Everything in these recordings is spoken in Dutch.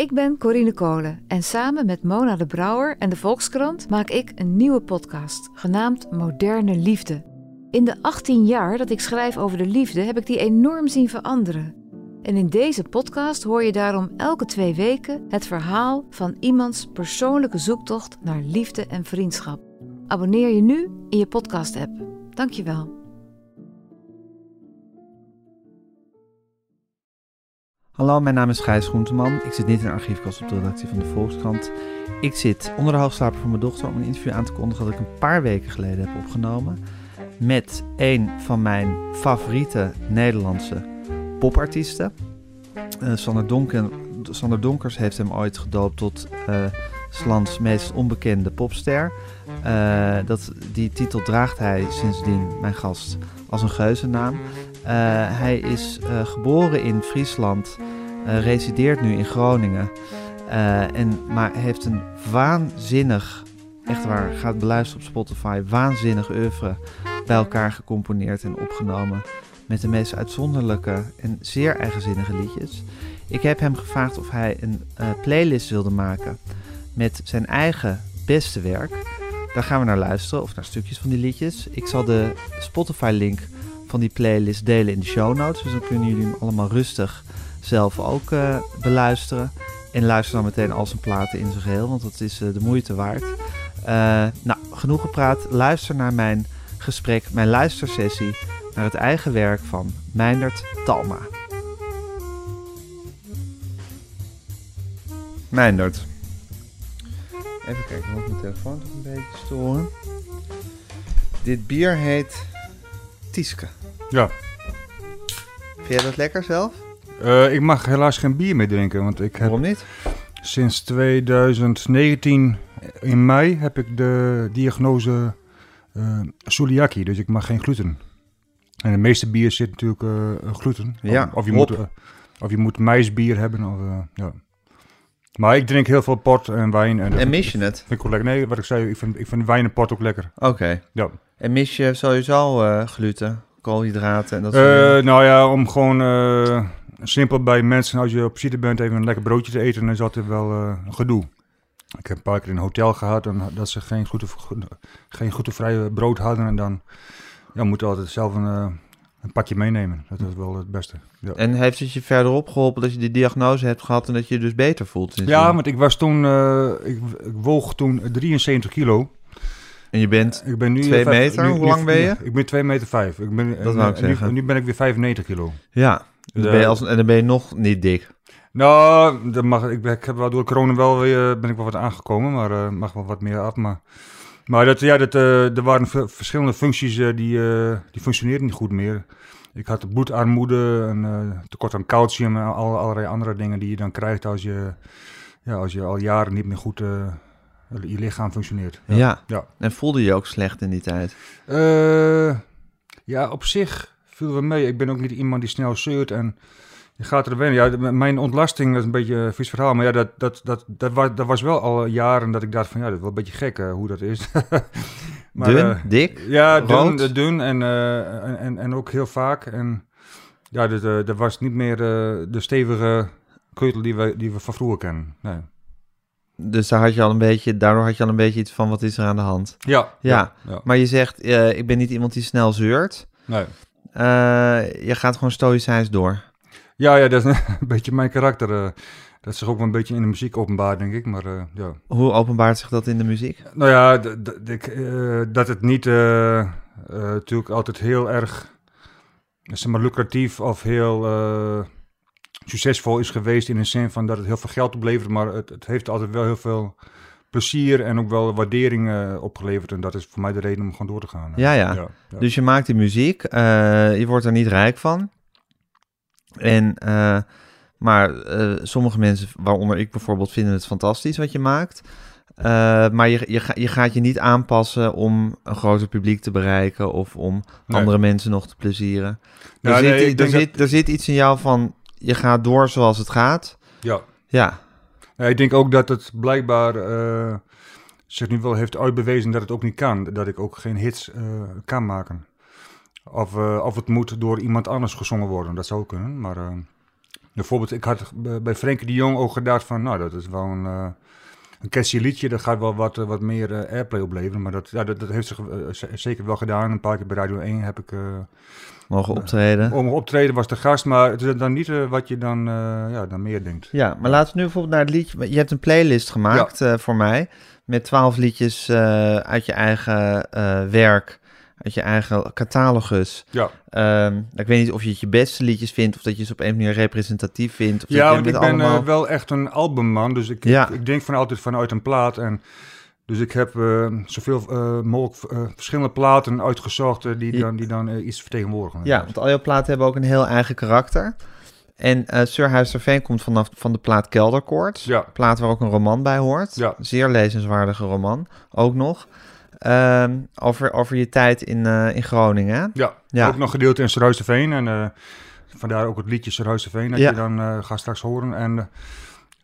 Ik ben Corine Kolen en samen met Mona de Brouwer en de Volkskrant maak ik een nieuwe podcast, genaamd Moderne Liefde. In de 18 jaar dat ik schrijf over de liefde heb ik die enorm zien veranderen. En in deze podcast hoor je daarom elke twee weken het verhaal van iemands persoonlijke zoektocht naar liefde en vriendschap. Abonneer je nu in je podcast-app. Dankjewel. Hallo, mijn naam is Gijs Groenteman. Ik zit niet in de archiefkast op de redactie van de Volkskrant. Ik zit onder de hoofdslaper van mijn dochter om een interview aan te kondigen dat ik een paar weken geleden heb opgenomen. Met een van mijn favoriete Nederlandse popartiesten. Uh, Sander, Donker, Sander Donkers heeft hem ooit gedoopt tot uh, Slans meest onbekende popster. Uh, dat, die titel draagt hij sindsdien, mijn gast, als een geuzennaam. Uh, hij is uh, geboren in Friesland, uh, resideert nu in Groningen. en, maar heeft een waanzinnig, echt waar, gaat beluisteren op Spotify, waanzinnig oeuvre bij elkaar gecomponeerd en opgenomen. Met de meest uitzonderlijke en zeer eigenzinnige liedjes. Ik heb hem gevraagd of hij een playlist wilde maken met zijn eigen beste werk. Daar gaan we naar luisteren, of naar stukjes van die liedjes. Ik zal de Spotify-link van die playlist delen in de show notes. Dus dan kunnen jullie hem allemaal rustig zelf ook uh, beluisteren. En luister dan meteen al zijn platen in zijn geheel, want dat is uh, de moeite waard. Uh, nou, genoeg gepraat. Luister naar mijn gesprek, mijn luistersessie naar het eigen werk van Meindert Talma. Meindert. Even kijken, moet mijn telefoon een beetje storen. Dit bier heet Tieske. Ja. Vind jij dat lekker zelf? Uh, ik mag helaas geen bier meer drinken, want ik heb... Waarom niet? Sinds 2019 in mei heb ik de diagnose uh, celiakie, dus ik mag geen gluten. En de meeste bier zit natuurlijk uh, gluten. Ja, of, of je moet, of je moet maisbier hebben. Of, ja. Maar ik drink heel veel port en wijn. En, en mis je het? Vind ik lekker. Nee, wat ik zei, ik vind, ik vind wijn en port ook lekker. Oké. Okay. Ja. En mis je sowieso uh, gluten, koolhydraten en dat soort uh, dingen? Nou ja, om gewoon uh, simpel bij mensen, als je op visite bent, even een lekker broodje te eten, dan is altijd wel een gedoe. Ik heb een paar keer in een hotel gehad en dat ze geen, gluten, geen glutenvrije brood hadden. En dan ja, moet altijd zelf een, een pakje meenemen. Dat is wel het beste. Ja. En heeft het je verderop geholpen dat je die diagnose hebt gehad en dat je je dus beter voelt? Ja, want ik was toen, ik, ik woog toen 73 kilo. En je bent ik ben nu twee meter? Nu, Hoe lang ben je? Ik ben 2 meter 5. Ik ben, dat wou ik zeggen. Nu, nu, ben ik weer 95 kilo. Ja, dus ben je als, en dan ben je nog niet dik. Nou, dat mag, ik, ik heb wel door corona wel weer, ben ik wel wat aangekomen, maar uh, mag wel wat meer af. Maar, maar dat, ja, dat, uh, er waren verschillende functies uh, die, die functioneerden niet goed meer. Ik had bloedarmoede, een tekort aan calcium en al, allerlei andere dingen die je dan krijgt als je, ja, als je al jaren niet meer goed je lichaam functioneert. Ja. ja. ja. En voelde je ook slecht in die tijd? Uh, ja, op zich viel we mee. Ik ben ook niet iemand die snel zeurt en je gaat er wennen. Ja, mijn ontlasting, dat is een beetje een vies verhaal. Maar ja, dat, dat, dat, dat, was, dat was wel al jaren dat ik dacht van ja, dat is wel een beetje gek uh, hoe dat is. maar, dun, uh, dik, Ja, rood. dun, dun en, en, en, en ook heel vaak. En ja, dat, dat was niet meer de stevige keutel die we, die we van vroeger kennen. Nee. Dus daar had je al een beetje, daardoor had je al een beetje iets van wat is er aan de hand. Ja. Ja, ja. maar je zegt, uh, ik ben niet iemand die snel zeurt. Nee. Uh, je gaat gewoon stoïcijns door. Ja, ja, dat is een beetje mijn karakter. Uh, dat zich ook wel een beetje in de muziek openbaart, denk ik. Maar, ja. Hoe openbaart zich dat in de muziek? Nou ja, dat het niet natuurlijk altijd heel erg zeg maar, lucratief of heel succesvol is geweest in de zin van dat het heel veel geld oplevert, maar het, het heeft altijd wel heel veel plezier en ook wel waardering uh, opgeleverd. En dat is voor mij de reden om gewoon door te gaan. Ja, ja. ja, ja. Dus je maakt die muziek, uh, je wordt er niet rijk van. En, uh, maar sommige mensen, waaronder ik bijvoorbeeld, vinden het fantastisch wat je maakt. Eh, maar je, je, ga- je gaat je niet aanpassen om een groter publiek te bereiken of om Nee. andere mensen nog te plezieren. Er, zit, nee, er, zit, er zit iets in jou van, je gaat door zoals het gaat. Ja. Ja, ik denk ook dat het blijkbaar eh, zich nu wel heeft uitbewezen dat het ook niet kan. Dat ik ook geen hits eh, kan maken. Of, eh, of het moet door iemand anders gezongen worden. Dat zou kunnen. Maar bijvoorbeeld, ik had bij Frenkie de Jong ook gedacht van... Nou, dat is wel een, een catchy liedje. Dat gaat wel wat, wat meer airplay opleveren. Maar dat, ja, dat, dat heeft zich zeker wel gedaan. Een paar keer bij Radio 1 heb ik... mogen optreden. om optreden was de gast, maar het is dan niet eh, wat je dan, eh, ja, dan meer denkt. Ja, maar laten we nu bijvoorbeeld naar het liedje. Je hebt een playlist gemaakt eh, voor mij. Met twaalf liedjes uit je eigen werk. Uit je eigen catalogus. Ja. Ehm, ik weet niet of je het je beste liedjes vindt. Of dat je ze op een manier representatief vindt. Of Ja, want ik ben allemaal... wel echt een albumman, dus ik, Ja. ik, ik denk van altijd vanuit een plaat. En, dus ik heb eh, zoveel eh, mogelijk eh, verschillende platen uitgezocht die, dan, die dan iets vertegenwoordigen. Ja, want al jouw platen hebben ook een heel eigen karakter. En eh Sir Huisterveen komt vanaf van de plaat Kelderkoorts. Ja. Plaat waar ook een roman bij hoort. Ja. Zeer lezenswaardige roman, ook nog. Ehm, over, over je tijd in, in Groningen. Ja, Ja. ook nog gedeelte in Serhuisterveen. En eh, vandaar ook het liedje Serhuisterveen dat Ja. je dan gaat straks horen. En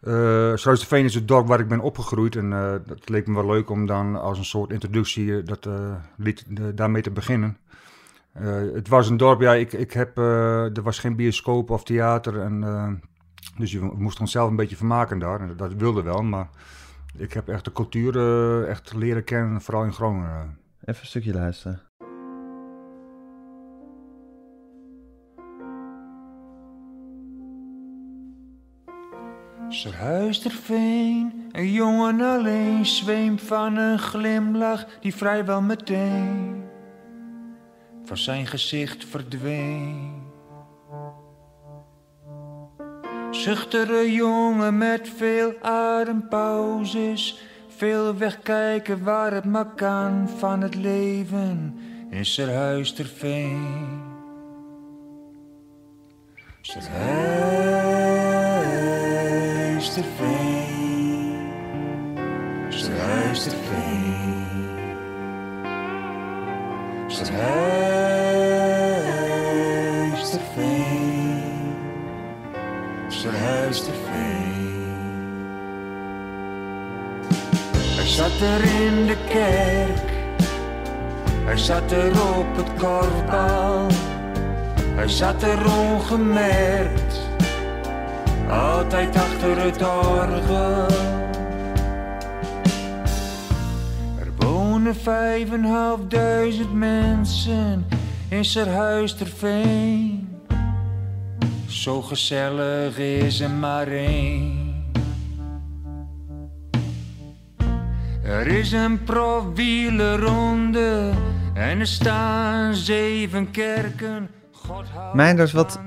Serhuisterveen is het dorp waar ik ben opgegroeid. En eh dat leek me wel leuk om dan als een soort introductie eh, dat daarmee te beginnen. Het was een dorp, ja, ik, ik heb, er was geen bioscoop of theater. En, dus je, we moesten onszelf een beetje vermaken daar. Dat wilde wel, maar ik heb echt de cultuur echt leren kennen, vooral in Groningen. Even een stukje luisteren. Serhuisterveen, een jongen alleen zweemt van een glimlach die vrijwel meteen van zijn gezicht verdween. Zuchtere jongen met veel adempauzes, veel wegkijken waar het maar kan van het leven in Serhuisterveen. Serhuisterveen. Serhuisterveen. Serhuisterveen. Serhuisterveen. Hij zat er in de kerk. Hij zat er op het korfbal. Hij zat er ongemerkt. Altijd achter het orgel. Er wonen vijf en half duizend mensen in Serhuisterveen. Zo gezellig is er maar één. Er is een profwielerronde en er staan zeven kerken. God houdt Meinders, wat-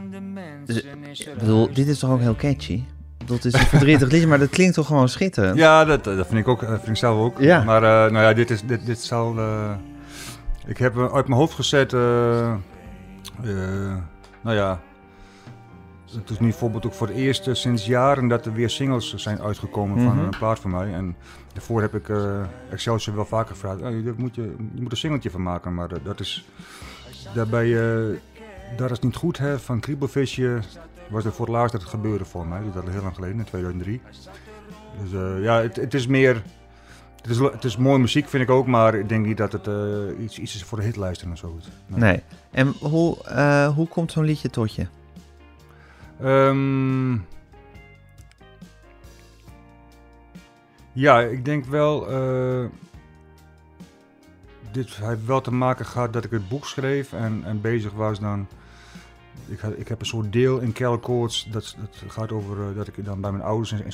Ik bedoel, dit is toch ook heel catchy? Het is een verdrietig liedje, maar dat klinkt toch gewoon schitterend? Ja, dat, dat vind ik ook, dat vind ik zelf ook. Ja. Maar eh, nou ja, dit is, dit, dit zal. eh, ik heb eh, uit mijn hoofd gezet. eh, eh, nou ja. Het is nu bijvoorbeeld ook voor het eerst eh, sinds jaren dat er weer singles zijn uitgekomen van Mhm. een plaat van mij. En daarvoor heb ik eh Excelsior wel vaker gevraagd. Oh, je, moet je, je moet een singeltje van maken, maar eh, dat is. Daarbij. Dat is niet goed, hè? Van Kriebelvisje was er voor het laatst dat het gebeurde voor mij. Dat is heel lang geleden, in 2003. Dus eh, ja, het, het is meer. Het is, het is mooie muziek, vind ik ook, maar ik denk niet dat het eh, iets, iets is voor de hitlijsten of zo. Nee. Nee. En hoe, eh, hoe komt zo'n liedje tot je? Ehm, ja, ik denk wel. dit heeft wel te maken gehad dat ik het boek schreef en, en bezig was dan. Ik, had, ik heb een soort deel in Kelkoorts. Dat, dat gaat over eh, dat ik dan bij mijn ouders in,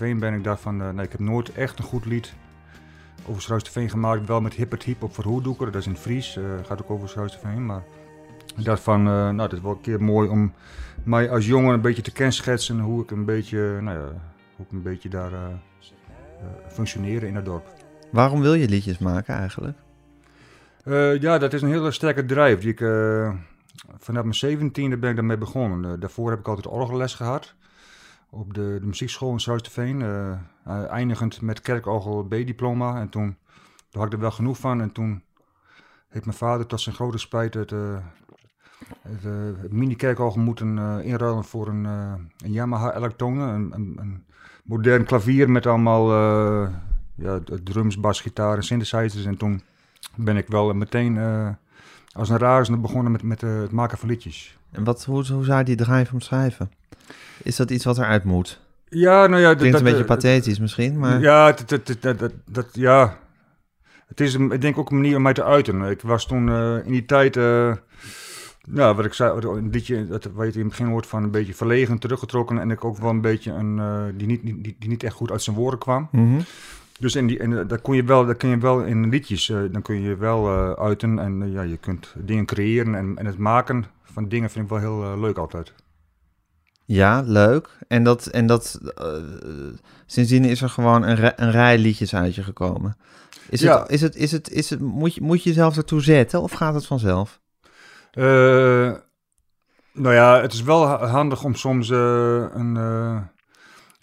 in ben. Ik dacht van, eh, nee, ik heb nooit echt een goed lied over Struisterveen gemaakt. Wel met Hippert Hiep op Verhoedoeker. Dat is in Fries. eh gaat ook over Struisterveen. Maar ik dacht van, nou, dit is wel een keer mooi om mij als jongen een beetje te kenschetsen hoe ik een beetje, nou ja, hoe ik een beetje daar functioneren in het dorp. Waarom wil je liedjes maken eigenlijk? Ja, dat is een hele sterke drijf. Die ik, vanaf mijn zeventiende ben ik daarmee begonnen. Eh, daarvoor heb ik altijd orgelles gehad. op de, de muziekschool in Zuisterveen. eh, eh, eindigend met kerkorgel B-diploma. En toen, toen had ik er wel genoeg van. En toen heeft mijn vader tot zijn grote spijt het, het mini-kerkorgel moeten inruilen voor een, een Yamaha Electone. Een, een, een modern klavier met allemaal ja, drums, bas, gitaar en synthesizers. En toen ben ik wel meteen als een razende begonnen met, met eh, het maken van liedjes. En wat, hoe, hoe zou je die drive omschrijven? Is dat iets wat eruit moet? Ja, nou ja... dat- Klinkt een dat, beetje eh, pathetisch misschien, maar... Ja, dat, dat, dat, ja. Het is, een, ik denk ook een manier om mij te uiten. Ik was toen eh, in die tijd, eh, ja, wat ik zei, een liedje dat, waar je het in het begin hoort van een beetje verlegen, teruggetrokken. En ik ook wel een beetje een, die, niet, die, die niet echt goed uit zijn woorden kwam. Mhm. Dus in die, en, dat kon je wel, dat kun je wel in liedjes, eh, dan kun je wel eh, uiten. En eh, ja, je kunt dingen creëren en, en het maken van dingen vind ik wel heel leuk altijd. Ja, leuk. En dat, en dat sindsdien is er gewoon een, rij- een rij liedjes uit je gekomen. Is Ja. het, is het, is het, is het, moet, je, moet je jezelf ertoe zetten of gaat het vanzelf? Nou ja, het is wel ha- handig om soms een,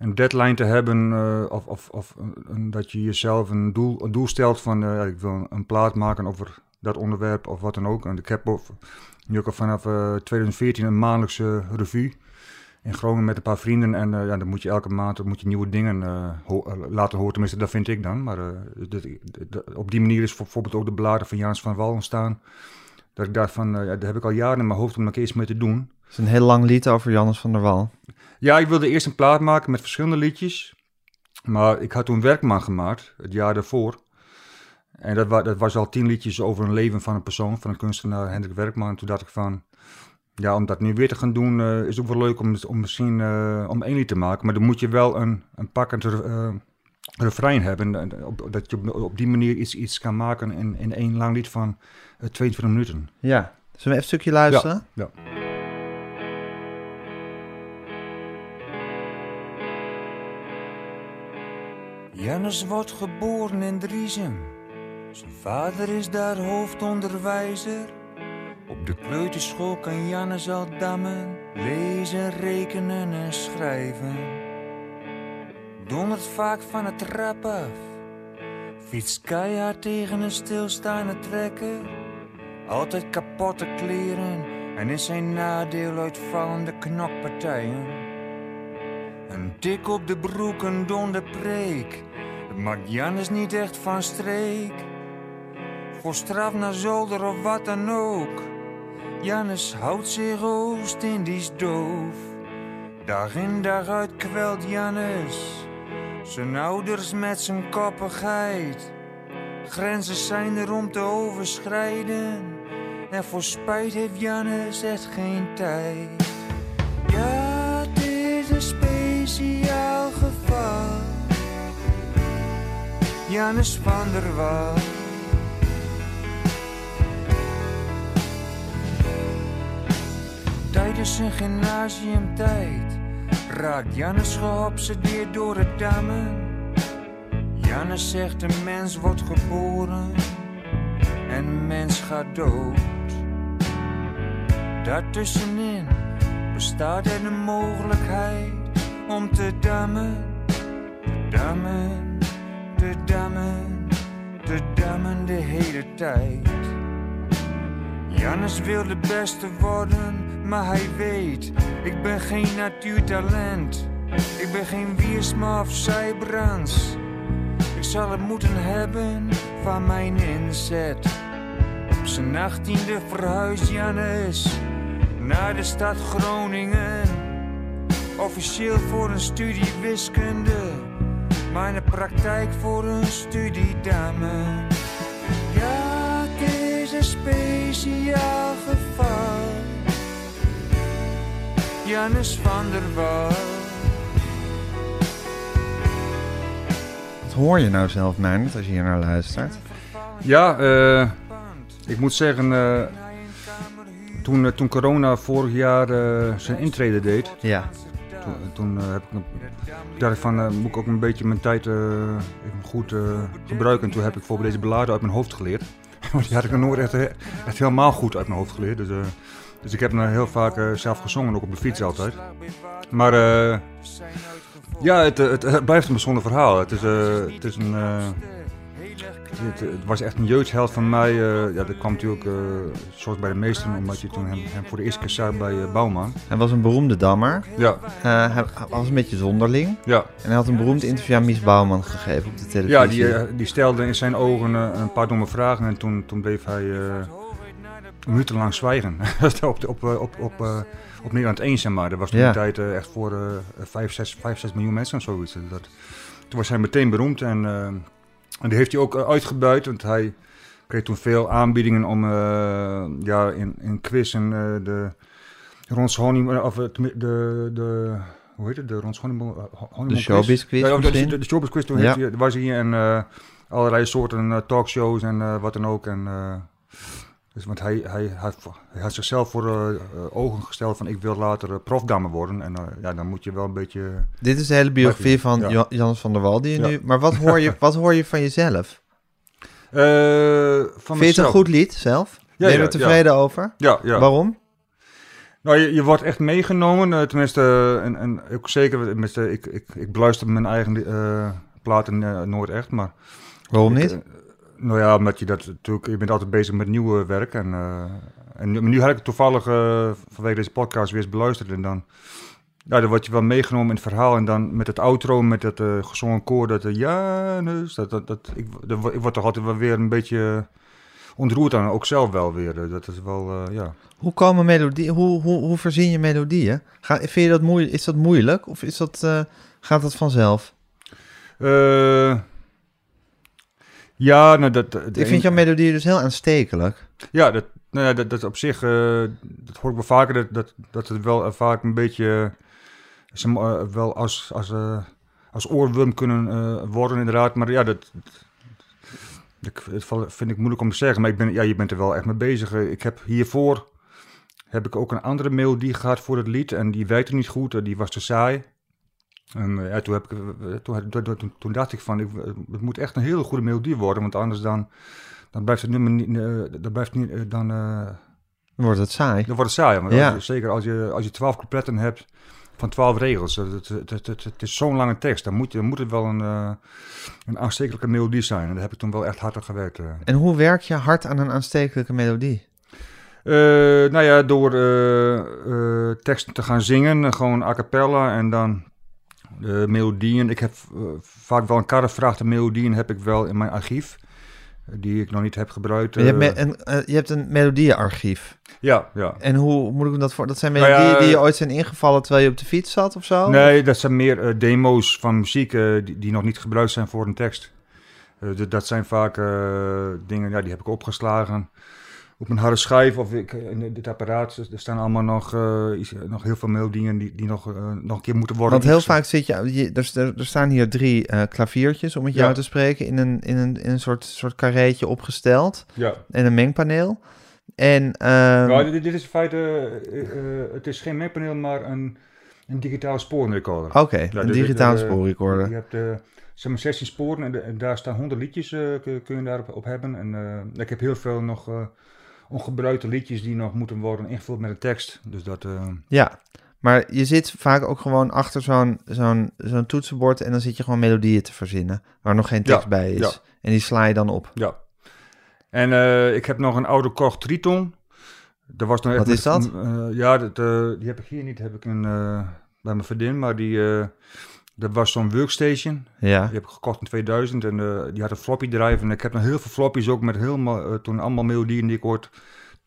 een deadline te hebben. eh, of of, of dat je jezelf een doel, een doel stelt van eh, ik wil een plaat maken over dat onderwerp of wat dan ook. En ik heb nu ook al vanaf eh, 2014 een maandelijkse revue in Groningen met een paar vrienden. En eh, ja, dan moet je elke maand moet je nieuwe dingen eh, eh, laten horen. Tenminste, dat vind ik dan. Maar eh, op die manier is bijvoorbeeld ook de bladen van Jans van Wal ontstaan. Dat ik dacht van, eh, ja, daar heb ik al jaren in mijn hoofd om er een keer iets mee te doen. Het is een heel lang lied over Jannes van der Wal. Ja, ik wilde eerst een plaat maken met verschillende liedjes. Maar ik had toen Werkman gemaakt, het jaar daarvoor. En dat, wa dat was al tien liedjes over een leven van een persoon, van een kunstenaar, Hendrik Werkman. En toen dacht ik van, ja, om dat nu weer te gaan doen, eh, is ook wel leuk om, om misschien eh, om één lied te maken. Maar dan moet je wel een, een pakkend eh, refrein hebben. En op, dat je op, die manier iets, iets kan maken in, in één lang lied van eh, 22 minuten. Ja. Zullen we even een stukje luisteren? Ja. Jannes wordt geboren in Driesem. Zijn vader is daar hoofdonderwijzer. Op de kleuterschool kan Jannes al dammen, lezen, rekenen en schrijven. Dondert vaak van het trap af. Fietst keihard tegen een stilstaande trekker. Altijd kapotte kleren en is zijn nadeel uitvallende knokpartijen. Een tik op de broek, een donderpreek. Het maakt Jannes niet echt van streek. Voor straf naar zolder of wat dan ook. Jannes houdt zich Oost-Indisch doof. Dag in dag uit kwelt Jannes. Zijn ouders met zijn koppigheid. Grenzen zijn er om te overschrijden. En voor spijt heeft Jannes echt geen tijd. Ja, het is een Jannes van der Wal. Tijdens zijn gymnasiumtijd raakt Jannes geobsedeerd door het dammen. Jannes zegt een mens wordt geboren en mens gaat dood. Daartussenin bestaat er de mogelijkheid om te dammen, te dammen, te dammen, te dammen de hele tijd. Jannes wil de beste worden, maar hij weet, ik ben geen natuurtalent. Ik ben geen Wiersma of Zijbrands. Ik zal het moeten hebben van mijn inzet. Op zijn achttiende verhuist Jannes naar de stad Groningen. Officieel voor een studie wiskunde, maar in de praktijk voor een studie dame. Ja, het is een speciaal geval. Jannes van der Wal. Wat hoor je nou zelf, Meijnerd, als je hier naar luistert? Ja, eh, ik moet zeggen, eh, toen, eh, toen corona vorig jaar eh, zijn intrede deed, Ja. Toen, eh, dacht ik van, eh, moet ik ook een beetje mijn tijd eh, goed gebruiken. En toen heb ik bijvoorbeeld deze beladen uit mijn hoofd geleerd. Want die had ik nog nooit echt, echt helemaal goed uit mijn hoofd geleerd. Dus, Dus ik heb hem heel vaak zelf gezongen, ook op de fiets altijd. Maar ja, het, het, blijft een bijzonder verhaal. Het is, het is een... het, het was echt een jeugdheld van mij. eh, ja, dat kwam natuurlijk eh zoals bij de meesten, omdat je toen hem, hem voor de eerste keer zag bij eh, Bouwman. Hij was een beroemde dammer. Ja, hij was een beetje zonderling. ja. En hij had een beroemd interview aan Mies Bouwman gegeven op de televisie. ja die, die stelde in zijn ogen een paar domme vragen en toen, toen bleef hij minutenlang zwijgen. op, op, op, op, op Nederland 1, zeg maar. Dat was toen Ja. de tijd echt voor eh 5, 6, 5, 6 miljoen mensen of zoiets. Dat, toen was hij meteen beroemd en, en die heeft hij ook eh, uitgebuit, want hij kreeg toen veel aanbiedingen om eh, ja, in, in quiz en eh, de Rons Honeymoon, of de, de, hoe heet het, de Rons De quiz. showbiz quiz Ja, de, misschien? de, de showbiz quiz, toen Ja. hij, was hij hier en allerlei soorten talkshows en wat dan ook. En, dus, want hij, hij, had zichzelf voor eh, eh, ogen gesteld van ik wil later eh, profdammer worden. En ja, dan moet je wel een beetje... Dit is de hele biografie van Ja. Jo- Jannes van der Wal die je Ja. nu... Maar wat hoor je, wat hoor je van jezelf? Eh, van Vind je het een goed lied zelf? Ja, ben je er tevreden over? Ja, ja. Waarom? Nou, je, je wordt echt meegenomen. tenminste, en, en ook zeker, tenminste, ik, ik, ik beluister mijn eigen platen nooit echt, maar... Waarom niet? Nou ja, omdat je dat natuurlijk, je bent altijd bezig met nieuwe werk. En, eh, en nu, nu had ik het toevallig eh, vanwege deze podcast weer eens beluisterd. En dan, ja, dan word je wel meegenomen in het verhaal. En dan met het outro, met het eh, gezongen koor, dat ja, dus, dat, dat, dat, ik, dat, ik word toch altijd wel weer een beetje ontroerd aan, ook zelf wel weer. Dat is wel, ja. Hoe komen melodieën? Hoe, hoe, hoe verzin je melodieën? Ga, vind je dat moeilijk? Is dat moeilijk of is dat, gaat dat vanzelf? Eh, ja, nou dat... Ik vind jouw melodieën dus heel aanstekelijk. Ja, dat, nou ja, dat, dat op zich, eh, dat hoor ik wel vaker, dat, dat, dat het wel eh, vaak een beetje, eh, wel als, als, als oorworm kunnen worden inderdaad. Maar ja, dat, dat, dat vind ik moeilijk om te zeggen. Maar ik ben, ja, je bent er wel echt mee bezig. Ik heb hiervoor, heb ik ook een andere melodie gehad voor het lied en die werkte niet goed, die was te saai. En eh, ja, toen, heb ik, eh, toen, toen, toen, toen dacht ik van, ik, eh, het moet echt een hele goede melodie worden, want anders dan, dan blijft het nummer niet, dan blijft niet, dan, Dan wordt het saai. dan wordt het saai. Maar Ja. zeker als je, als je twaalf coupletten hebt van twaalf regels, het, het, het, is zo'n lange tekst, dan moet, je, dan moet het wel een, een aanstekelijke melodie zijn. En daar heb ik toen wel echt hard aan gewerkt. En hoe werk je hard aan een aanstekelijke melodie? Nou ja, door teksten te gaan zingen, gewoon a cappella en dan de melodieën. Ik heb eh, vaak wel een karrevraagde melodieën heb ik wel in mijn archief, eh, die ik nog niet heb gebruikt. je, hebt eh. een, eh, je hebt een melodiearchief. ja, ja. En hoe moet ik dat voor? Dat zijn Nou ja, melodieën die je eh, ooit zijn ingevallen terwijl je op de fiets zat of zo? Nee, dat zijn meer eh, demo's van muziek eh, die, die nog niet gebruikt zijn voor een tekst. Eh, dat zijn vaak eh, dingen, ja, die heb ik opgeslagen op een harde schijf of ik, eh, in dit apparaat. Er staan allemaal nog, eh, iets- nog heel veel melodieën die, die nog, eh, nog een keer moeten worden. Want heel ingesproken. vaak zit je, je er, staan hier drie klaviertjes, om het jou Ja. te spreken, in een, in een, in een soort, soort carreetje opgesteld. Ja. En een mengpaneel. En ehm, Nou, dit, dit is in feite, het is geen mengpaneel, maar een, een digitale spoorrecorder. oké, Ja, een digitale dit, eh, spoorrecorder. Je hebt zeg maar 16 sporen en, de- en daar staan 100 liedjes, kun, je daarop op hebben. En ik heb heel veel nog ongebruikte liedjes die nog moeten worden ingevuld met een tekst. Dus dat, eh, Ja, maar je zit vaak ook gewoon achter zo'n zo'n zo'n toetsenbord en dan zit je gewoon melodieën te verzinnen, waar nog geen tekst Ja, bij is. ja. En die sla je dan op. ja. En eh, ik heb nog een oude Korg Triton. Dat was nog Wat is dat? eh, ja, dat, die heb ik hier niet, heb ik een, bij mijn vriendin, maar die... dat was zo'n workstation. Ja, Die heb ik gekocht in 2000 en eh, die had een floppy drive. En ik heb nog heel veel floppies ook met helemaal, eh, toen allemaal melodieën die ik ooit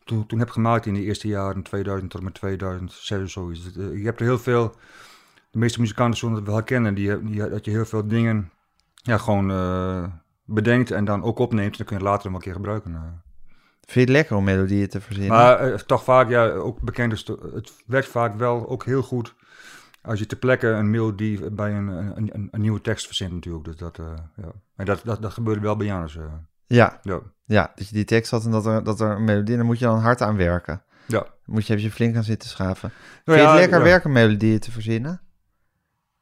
toen, toen heb gemaakt in de eerste jaren, 2000 tot en met 2006 of zoiets. Eh, je hebt er heel veel, de meeste muzikanten zullen het wel herkennen, die, die, dat je heel veel dingen ja, gewoon bedenkt en dan ook opneemt. En dan kun je het later nog een keer gebruiken. vind je het lekker om melodieën te verzinnen? Maar toch vaak, ja, ook bekend is, het werkt vaak wel ook heel goed als je ter plekke een melodie bij een, een, een, een nieuwe tekst verzint natuurlijk. Dus dat, eh, ja. En dat, dat, dat gebeurde wel bij Janus. eh. ja, ja. ja, dat je die tekst had en dat er, dat er een melodie, dan moet je dan hard aan werken. Ja. Dan moet je, je flink aan zitten schaven. Nou vind je ja, het lekker ja. werken melodieën te verzinnen?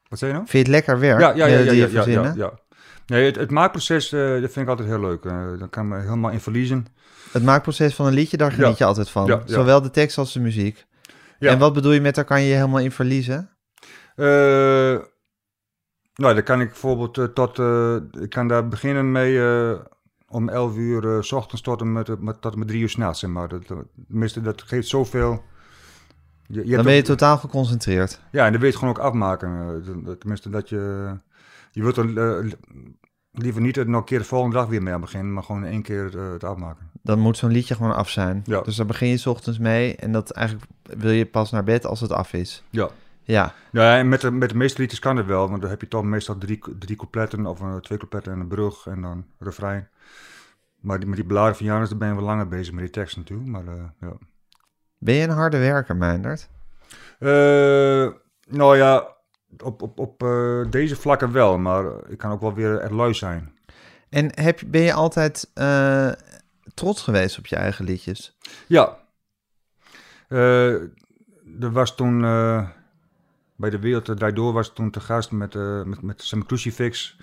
Wat zei je nou? Vind je het lekker werk Ja, ja, melodieën ja, ja, verzinnen? ja, ja. Nee, het, het maakproces, eh, dat vind ik altijd heel leuk. Daar kan ik me helemaal in verliezen. Het maakproces van een liedje, daar geniet je altijd van. Zowel de tekst als de muziek. Ja. En wat bedoel je met daar kan je je helemaal in verliezen? Eh, nou, dan kan ik bijvoorbeeld eh, tot... eh, ik kan daar beginnen mee om 11 uur s ochtends tot en met, met, tot en met 3 uur s'nachts, zeg maar. Dat, tenminste, dat geeft zoveel... Je, je Dan ben je ook- totaal geconcentreerd. Ja, en dan wil je het gewoon ook afmaken. Tenminste, dat je... Je wilt er liever niet nog een keer de volgende dag weer mee aan beginnen, maar gewoon één keer het afmaken. Dan moet zo'n liedje gewoon af zijn. Ja. Dus daar begin je 's ochtends mee en dat eigenlijk wil je pas naar bed als het af is. Ja. Ja, Ja, en met de, met de meeste liedjes kan het wel, want dan heb je toch meestal drie, drie coupletten of twee coupletten en een brug en dan refrein. Maar die, met die beladen van Janus, ben je wel langer bezig met die tekst natuurlijk, maar eh, ja. ben je een harde werker, Meindert? Eh, nou ja, op, op, op eh, deze vlakken wel, maar ik kan ook wel weer er lui zijn. En heb, ben je altijd trots geweest op je eigen liedjes? Ja. Er was toen bij de Wereld Draait Door was toen te gast met, eh met, met Sam Crucifix.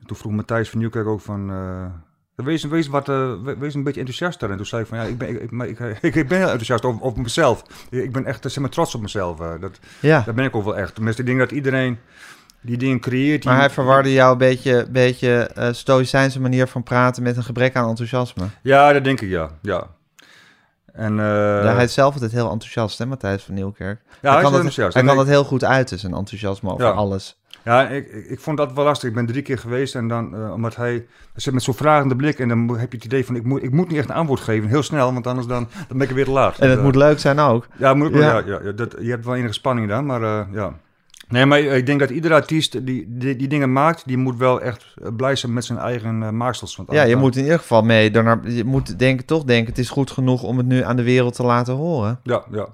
En toen vroeg Matthijs van Nieuwkerk ook van... eh, wees, wees, wat, eh, we- wees een beetje enthousiaster. En toen zei ik van ja, ik ben, ik, ik, ik, ben heel enthousiast over, over mezelf. Ik ben echt eh, zeg maar, trots op mezelf. eh. dat, Ja, dat ben ik ook wel echt. Tenminste, ik denk dat iedereen die dingen creëert... Die, maar hij verwarde jou een beetje, beetje eh stoïcijnse manier van praten met een gebrek aan enthousiasme. Ja, dat denk ik, ja. ja. En, eh, ja, hij is zelf altijd heel enthousiast, hè, Matthijs van Nieuwkerk. ja, hij kan, dat, enthousiast. hij kan ik- dat heel goed uiten, zijn enthousiasme over Ja. alles. Ja, ik, ik, vond dat wel lastig. Ik ben drie keer geweest en dan, eh, omdat hij, hij zit met zo'n vragende blik en dan heb je het idee van, ik moet, ik moet niet echt een antwoord geven, heel snel, want anders dan, dan ben ik er weer te laat. En het Dus, moet eh, leuk zijn ook. Ja, moet, Ja. ja. Ja, dat, je hebt wel enige spanning dan, maar eh, ja. Nee, maar ik denk dat iedere artiest die, die, die dingen maakt, die moet wel echt blij zijn met zijn eigen maaksels. Want Ja, je moet in ieder geval mee. Daarna, je moet denken, toch denken, het is goed genoeg om het nu aan de wereld te laten horen. Ja, ja.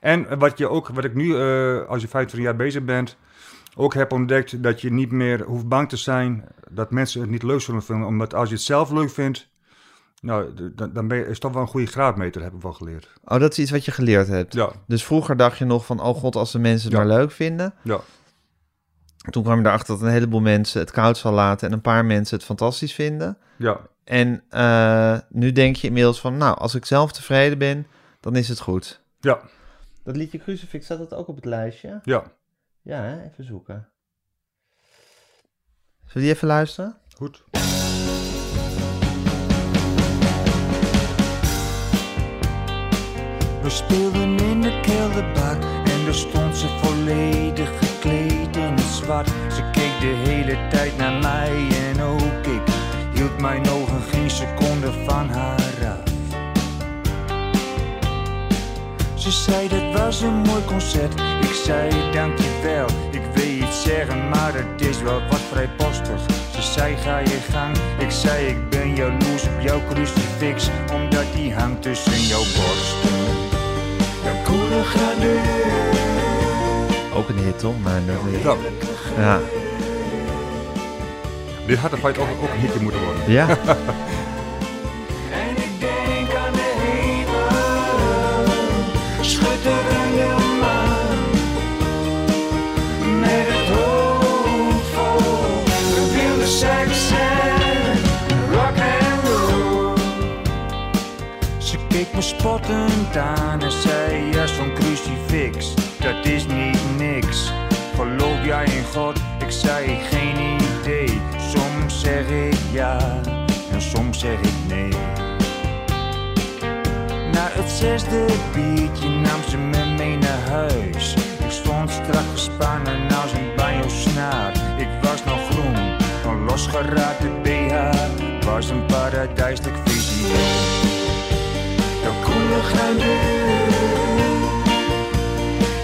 En wat, je ook, wat ik nu, eh, als je 25 jaar bezig bent, ook heb ontdekt, dat je niet meer hoeft bang te zijn dat mensen het niet leuk zullen vinden. Omdat als je het zelf leuk vindt, nou, dan, dan ben je, is toch wel een goede graadmeter, heb ik wel geleerd. Oh, dat is iets wat je geleerd hebt. Ja, Dus vroeger dacht je nog van, oh god, als de mensen het Ja. maar leuk vinden. ja, Toen kwam je erachter dat een heleboel mensen het koud zal laten en een paar mensen het fantastisch vinden. ja. En eh, nu denk je inmiddels van, nou, als ik zelf tevreden ben, dan is het goed. Ja, Dat liedje Crucifix, staat dat ook op het lijstje? ja. Ja, hè? even zoeken. Zullen we die even luisteren? Goed. We speelden in de kelderbar en daar stond ze volledig gekleed in het zwart. Ze keek de hele tijd naar mij en ook ik hield mijn ogen geen seconde van haar af. Ze zei dat was een mooi concert, ik zei dankjewel. Ik wil iets zeggen, maar het is wel wat vrijpostig. Ze zei ga je gang, ik zei ik ben jaloers op jouw crucifix, omdat die hangt tussen jouw borsten. Ook een hit, toch? Maar dat Ja, ja. dit had er feit ook, ook een hitje moeten worden. ja. me spottend aan en zei, ja zo'n crucifix, dat is niet niks. Geloof jij in God? Ik zei, geen idee. Soms zeg ik ja en soms zeg ik nee. Na het zesde biertje nam ze me mee naar huis. Ik stond strak gespannen als een banjo-snaar. Ik was nog groen, een losgeraakte BH was een paradijselijk visioen. Jouw koele granule,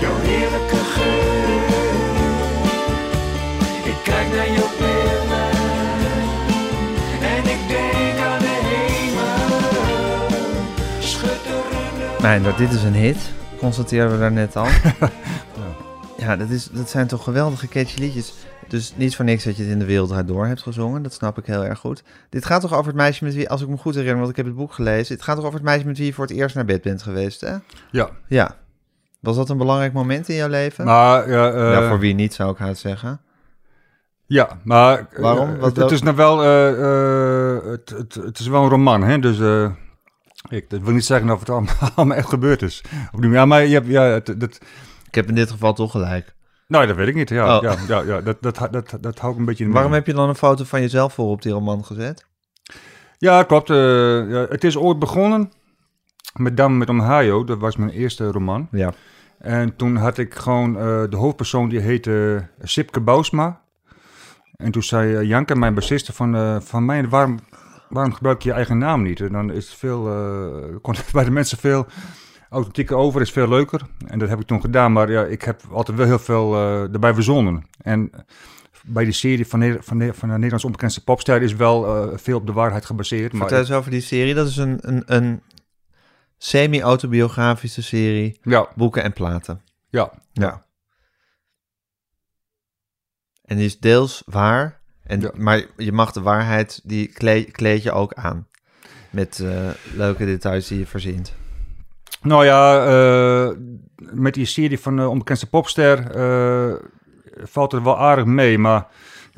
jouw heerlijke geur. Ik kijk naar jouw billen en ik denk aan de hemel. Schitterende Nee, nou, dit is een hit. Constateerden we daar net al. ja, dat, is, dat zijn toch geweldige catchy liedjes. Dus niet voor niks dat je het in de wereld door hebt gezongen. Dat snap ik heel erg goed. Dit gaat toch over het meisje met wie, als ik me goed herinner, want ik heb het boek gelezen. Het gaat toch over het meisje met wie je voor het eerst naar bed bent geweest, hè? Ja, Ja. Was dat een belangrijk moment in jouw leven? maar ja, eh, ja, voor wie niet, zou ik haast zeggen. Ja, maar eh, Waarom? eh, Wat het, het is nou wel, eh, eh, het, het, het is wel een roman, hè? Dus eh, ik dat wil niet zeggen of het allemaal, allemaal echt gebeurd is. Ja, maar je hebt, ja, het, dat, Ik heb in dit geval toch gelijk. nou, dat weet ik niet. Ja, Oh. ja, ja, ja dat, dat, dat, dat, hou ik een beetje in Waarom heb je dan een foto van jezelf voor op die roman gezet? Ja, klopt. eh, ja, het is ooit begonnen met Dam met Ohio. Dat was mijn eerste roman. Ja. En toen had ik gewoon eh, de hoofdpersoon die heette Sipke Bousma. En toen zei eh, Janke, mijn bassiste, van, eh, van mij, waarom, waarom gebruik je je eigen naam niet? En dan is veel, eh, het bij de mensen veel authentieker over, is veel leuker. En dat heb ik toen gedaan, maar ja, ik heb altijd wel heel veel eh, erbij verzonnen. En bij die serie van, Ne- van, van de Nederlands onbekendste popster is wel eh, veel op de waarheid gebaseerd. Maar Vertel eens over die serie. Dat is een, een, een semi-autobiografische serie, ja, boeken en platen. ja, Ja. En die is deels waar, en, Ja. maar je mag de waarheid, die kleed, kleed je ook aan. Met eh, leuke details die je verzint. Nou ja, eh, met die serie van de onbekendste popster eh, valt het wel aardig mee. Maar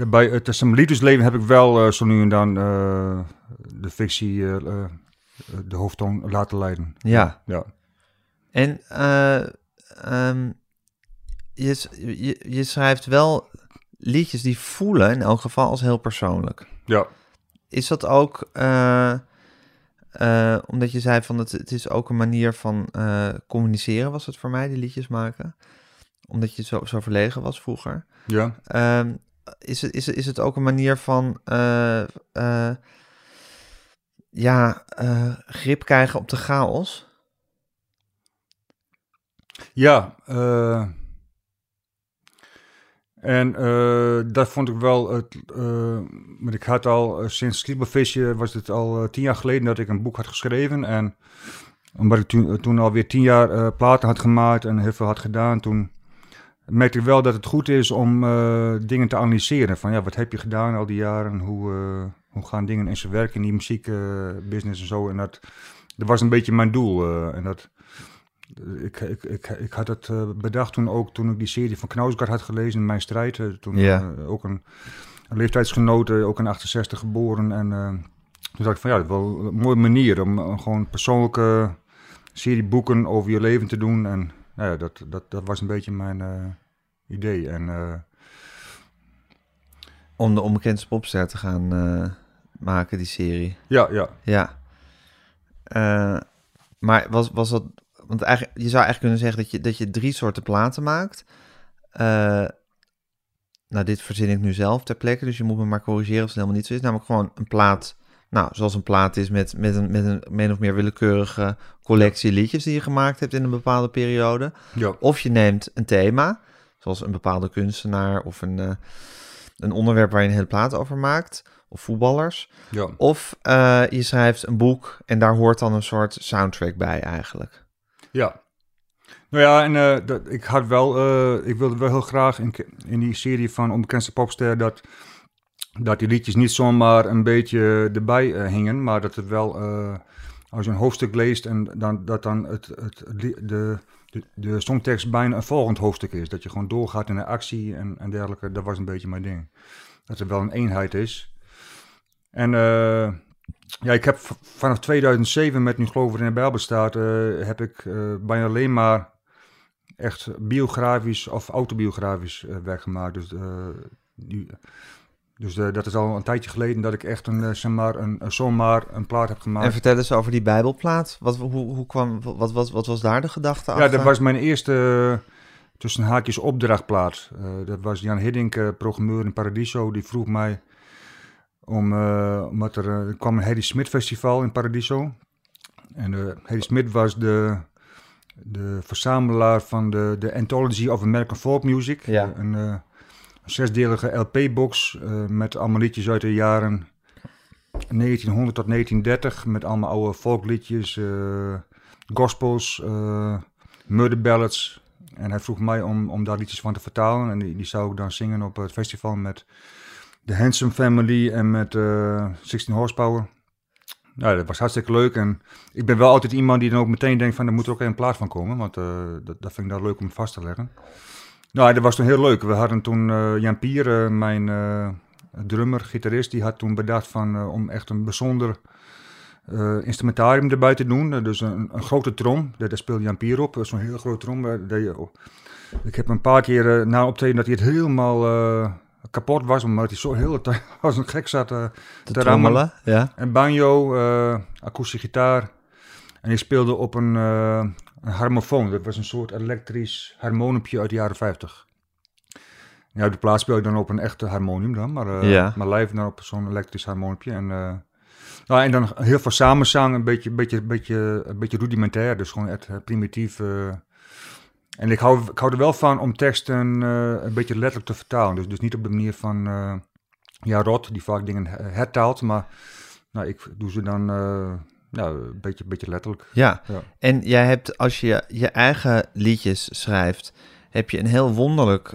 bij het Sam liefdesleven heb ik wel eh, zo nu en dan eh, de fictie eh, eh, de hoofdtoon laten leiden. Ja. Ja, En eh, ehm, je, je, je schrijft wel liedjes die voelen in elk geval als heel persoonlijk. ja. Is dat ook eh, eh, omdat je zei van het, het is ook een manier van eh, communiceren was het voor mij, die liedjes maken? Omdat je zo, zo verlegen was vroeger. ja. Ehm, is, het, is, is het ook een manier van eh, ja, grip krijgen op de chaos? Ja, eh, en eh, dat vond ik wel het. eh, want ik had al eh, sinds Sliepervisje was het al eh, tien jaar geleden dat ik een boek had geschreven. En omdat ik toen, toen alweer tien jaar eh, platen had gemaakt en heel veel had gedaan, toen merkte ik wel dat het goed is om eh, dingen te analyseren. Van ja, wat heb je gedaan al die jaren? Hoe, eh, hoe gaan dingen in zijn werk in die muziekbusiness en zo? En dat, dat was een beetje mijn doel. eh, en dat. Ik, ik, ik, ik had het eh, bedacht toen ook, toen ik die serie van Knausgaard had gelezen, Mijn Strijd. eh, toen Ja. eh, ook een, een leeftijdsgenoot, ook in 68 geboren. En toen dacht ik van ja, wel een mooie manier om gewoon persoonlijke serie boeken over je leven te doen. En nou ja, dat, dat, dat was een beetje mijn idee. En Om de onbekende popster te gaan maken, die serie. ja, ja. Ja. Maar was, was dat... Want eigenlijk, je zou eigenlijk kunnen zeggen dat je, dat je drie soorten platen maakt. Eh, nou, dit verzin ik nu zelf ter plekke, dus je moet me maar corrigeren als het helemaal niet zo is. Namelijk gewoon een plaat, nou, zoals een plaat is met, met, een, met een min of meer willekeurige collectie liedjes die je gemaakt hebt in een bepaalde periode. ja. Of je neemt een thema, zoals een bepaalde kunstenaar of een, eh, een onderwerp waar je een hele plaat over maakt, of voetballers. ja. Of eh, je schrijft een boek en daar hoort dan een soort soundtrack bij eigenlijk. Ja. Nou ja, en eh, ik had wel, eh, ik wilde wel heel graag in, in die serie van Onbekendste Popster dat, dat die liedjes niet zomaar een beetje erbij eh, hingen, maar dat het wel, als je een hoofdstuk leest en dan, dat dan het, het, de, de, de songtekst bijna een volgend hoofdstuk is. Dat je gewoon doorgaat in de actie en, en dergelijke. Dat was een beetje mijn ding. Dat er wel een eenheid is. En ja, ik heb vanaf 2007 met Nu Geloof in de Bijbel staat, eh, heb ik eh, bijna alleen maar echt biografisch of autobiografisch eh, werk gemaakt. Dus, die, dus dat is al een tijdje geleden dat ik echt een, zeg maar, een, zomaar een plaat heb gemaakt. En vertel eens over die Bijbelplaat. Wat, hoe, hoe kwam, wat, wat, wat was daar de gedachte Ja, achter? dat was mijn eerste tussen haakjes opdrachtplaat. Dat was Jan Hiddink, programmeur in Paradiso. Die vroeg mij om, eh, omdat er, eh, er kwam een Hedy Smit festival in Paradiso. En uh, Hedy Smit was de, de verzamelaar van de, de Anthology of American Folk Music. Ja. Een, eh, een zesdelige LP-box eh, met allemaal liedjes uit de jaren 1900 tot 1930. Met allemaal oude folkliedjes, eh, gospels, eh murder ballads. En hij vroeg mij om, om daar liedjes van te vertalen. En die, die zou ik dan zingen op het festival met de Handsome Family en met eh 16 Horsepower. Nou, dat was hartstikke leuk. En ik ben wel altijd iemand die dan ook meteen denkt van... er moet er ook een plaat van komen. Want eh, dat, dat vind ik dan leuk om vast te leggen. Nou, dat was toen heel leuk. We hadden toen eh, Jan Pier, eh, mijn eh, drummer, gitarist, die had toen bedacht van, eh, om echt een bijzonder eh, instrumentarium erbij te doen. Eh, dus een, grote trom, daar, daar speelde Jan Pier op. Zo'n heel grote trom. eh, ik heb een paar keer eh, na optreden dat hij het helemaal eh, kapot was, omdat hij zo heel de tijd als een gek zat eh, Te te rammelen. ja. En banjo, eh akoestische gitaar. En hij speelde op een, eh, een harmofoon. Dat was een soort elektrisch harmoniumpje uit de jaren 50. Ja, de plaats speel dan op een echte harmonium dan, maar, eh, Ja. maar live dan op zo'n elektrisch harmoniumpje. En, nou, en dan heel veel samenzang, een beetje, beetje, beetje, een beetje rudimentair, dus gewoon echt primitief. En ik hou, ik hou er wel van om teksten eh, een beetje letterlijk te vertalen. Dus, dus niet op de manier van eh, ja, Rot, die vaak dingen her- hertaalt, maar nou, ik doe ze dan eh, nou, een beetje, beetje letterlijk. Ja. Ja. En jij hebt, als je je eigen liedjes schrijft, heb je een heel wonderlijk,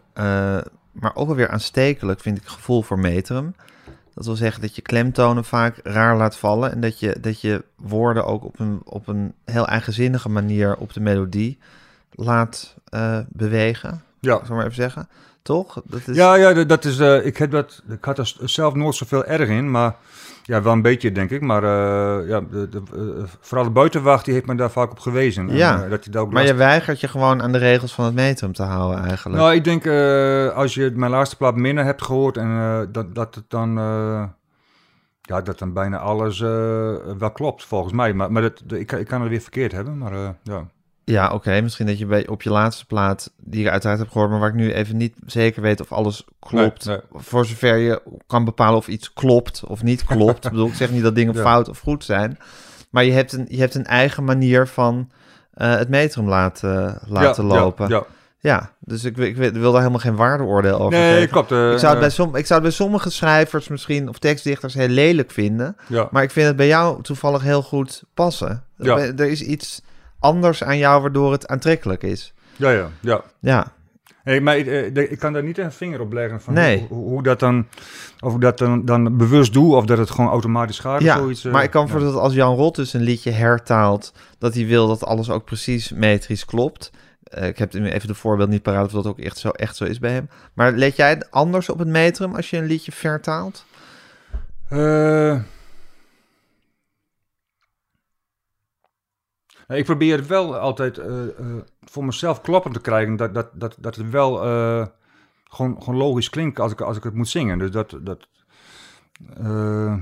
maar ook alweer aanstekelijk, vind ik, gevoel voor metrum. Dat wil zeggen dat je klemtonen vaak raar laat vallen en dat je, dat je woorden ook op een, op een heel eigenzinnige manier op de melodie laat eh, bewegen. Ja. Zal ik maar even zeggen. Toch? Dat is, Ja, ja, dat- is, eh, ik, heb dat, ik had er zelf nooit zoveel erg in, maar ja, wel een beetje denk ik. Maar eh, ja, de, de, vooral de buitenwacht die heeft me daar vaak op gewezen. En, Ja. dat hij daar ook Maar last- je weigert je gewoon aan de regels van het metrum te houden eigenlijk. Nou, ik denk als je mijn laatste plaat minder hebt gehoord en dat, dat het dan, ja, dat dan bijna alles wel klopt volgens mij. Maar, maar dat, ik, kan- ik kan het weer verkeerd hebben, maar ja. Ja, oké. Misschien dat je bij, op je laatste plaat, die ik uiteraard heb gehoord, maar waar ik nu even niet zeker weet of alles klopt. Nee, Voor zover je kan bepalen of iets klopt of niet klopt. ik bedoel, ik zeg niet dat dingen Ja. fout of goed zijn. Maar je hebt een, je hebt een eigen manier van eh, het metrum laten, laten Ja, lopen. Ja, Ja, dus ik, ik wil daar helemaal geen waardeoordeel over Nee, geven. klopt. eh, Ik zou, het bij eh, som, ik zou het bij sommige schrijvers misschien, of tekstdichters, heel lelijk vinden. Maar ik vind het bij jou toevallig heel goed passen. Ja. Er is iets anders aan jou waardoor het aantrekkelijk is. ja, ja, ja. Ja, Hey, maar ik, eh, ik kan daar niet een vinger op leggen van Nee. hoe, hoe dat dan, of ik dat dan, dan bewust doe of dat het gewoon automatisch gaat of ja zoiets. eh, maar ik kan ja. voorstellen dat als Jan Rot dus een liedje hertaalt, dat hij wil dat alles ook precies metrisch klopt. Eh, ik heb even de voorbeeld niet paraat of dat ook echt zo, echt zo is bij hem. Maar let jij anders op het metrum als je een liedje vertaalt? Eh, ik probeer het wel altijd eh, eh, voor mezelf kloppend te krijgen. Dat, dat, dat, dat het wel eh, gewoon, gewoon logisch klinkt als ik, als ik het moet zingen. Dus dat. dat eh,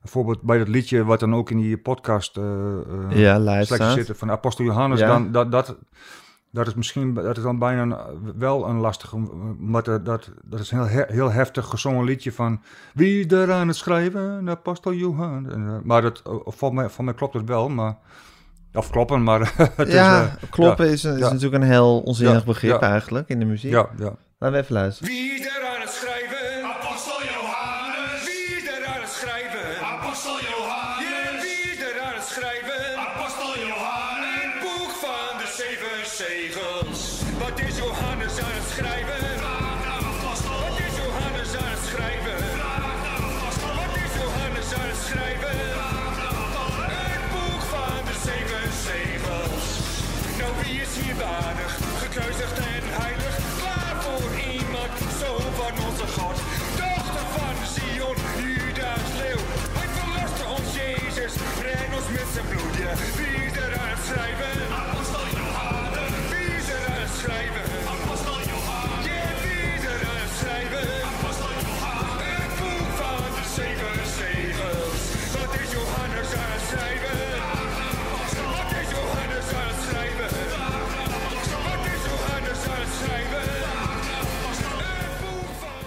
bijvoorbeeld bij dat liedje wat dan ook in die podcast. eh eh, ja, live zitten van Apostel Johannes, Ja. dan dat, dat, dat is misschien dat is dan bijna een- wel een lastige, maar dat, dat, dat is een heel, he- heel heftig gezongen liedje van wie er aan het schrijven, Apostel Johannes. En, eh, maar dat, eh, voor mij, voor mij klopt het wel, maar of kloppen, maar het ja, is, eh, kloppen is, is ja. natuurlijk een heel onzinnig Ja, begrip ja. eigenlijk in de muziek. ja, ja. Laten we even luisteren. Wie is er aan het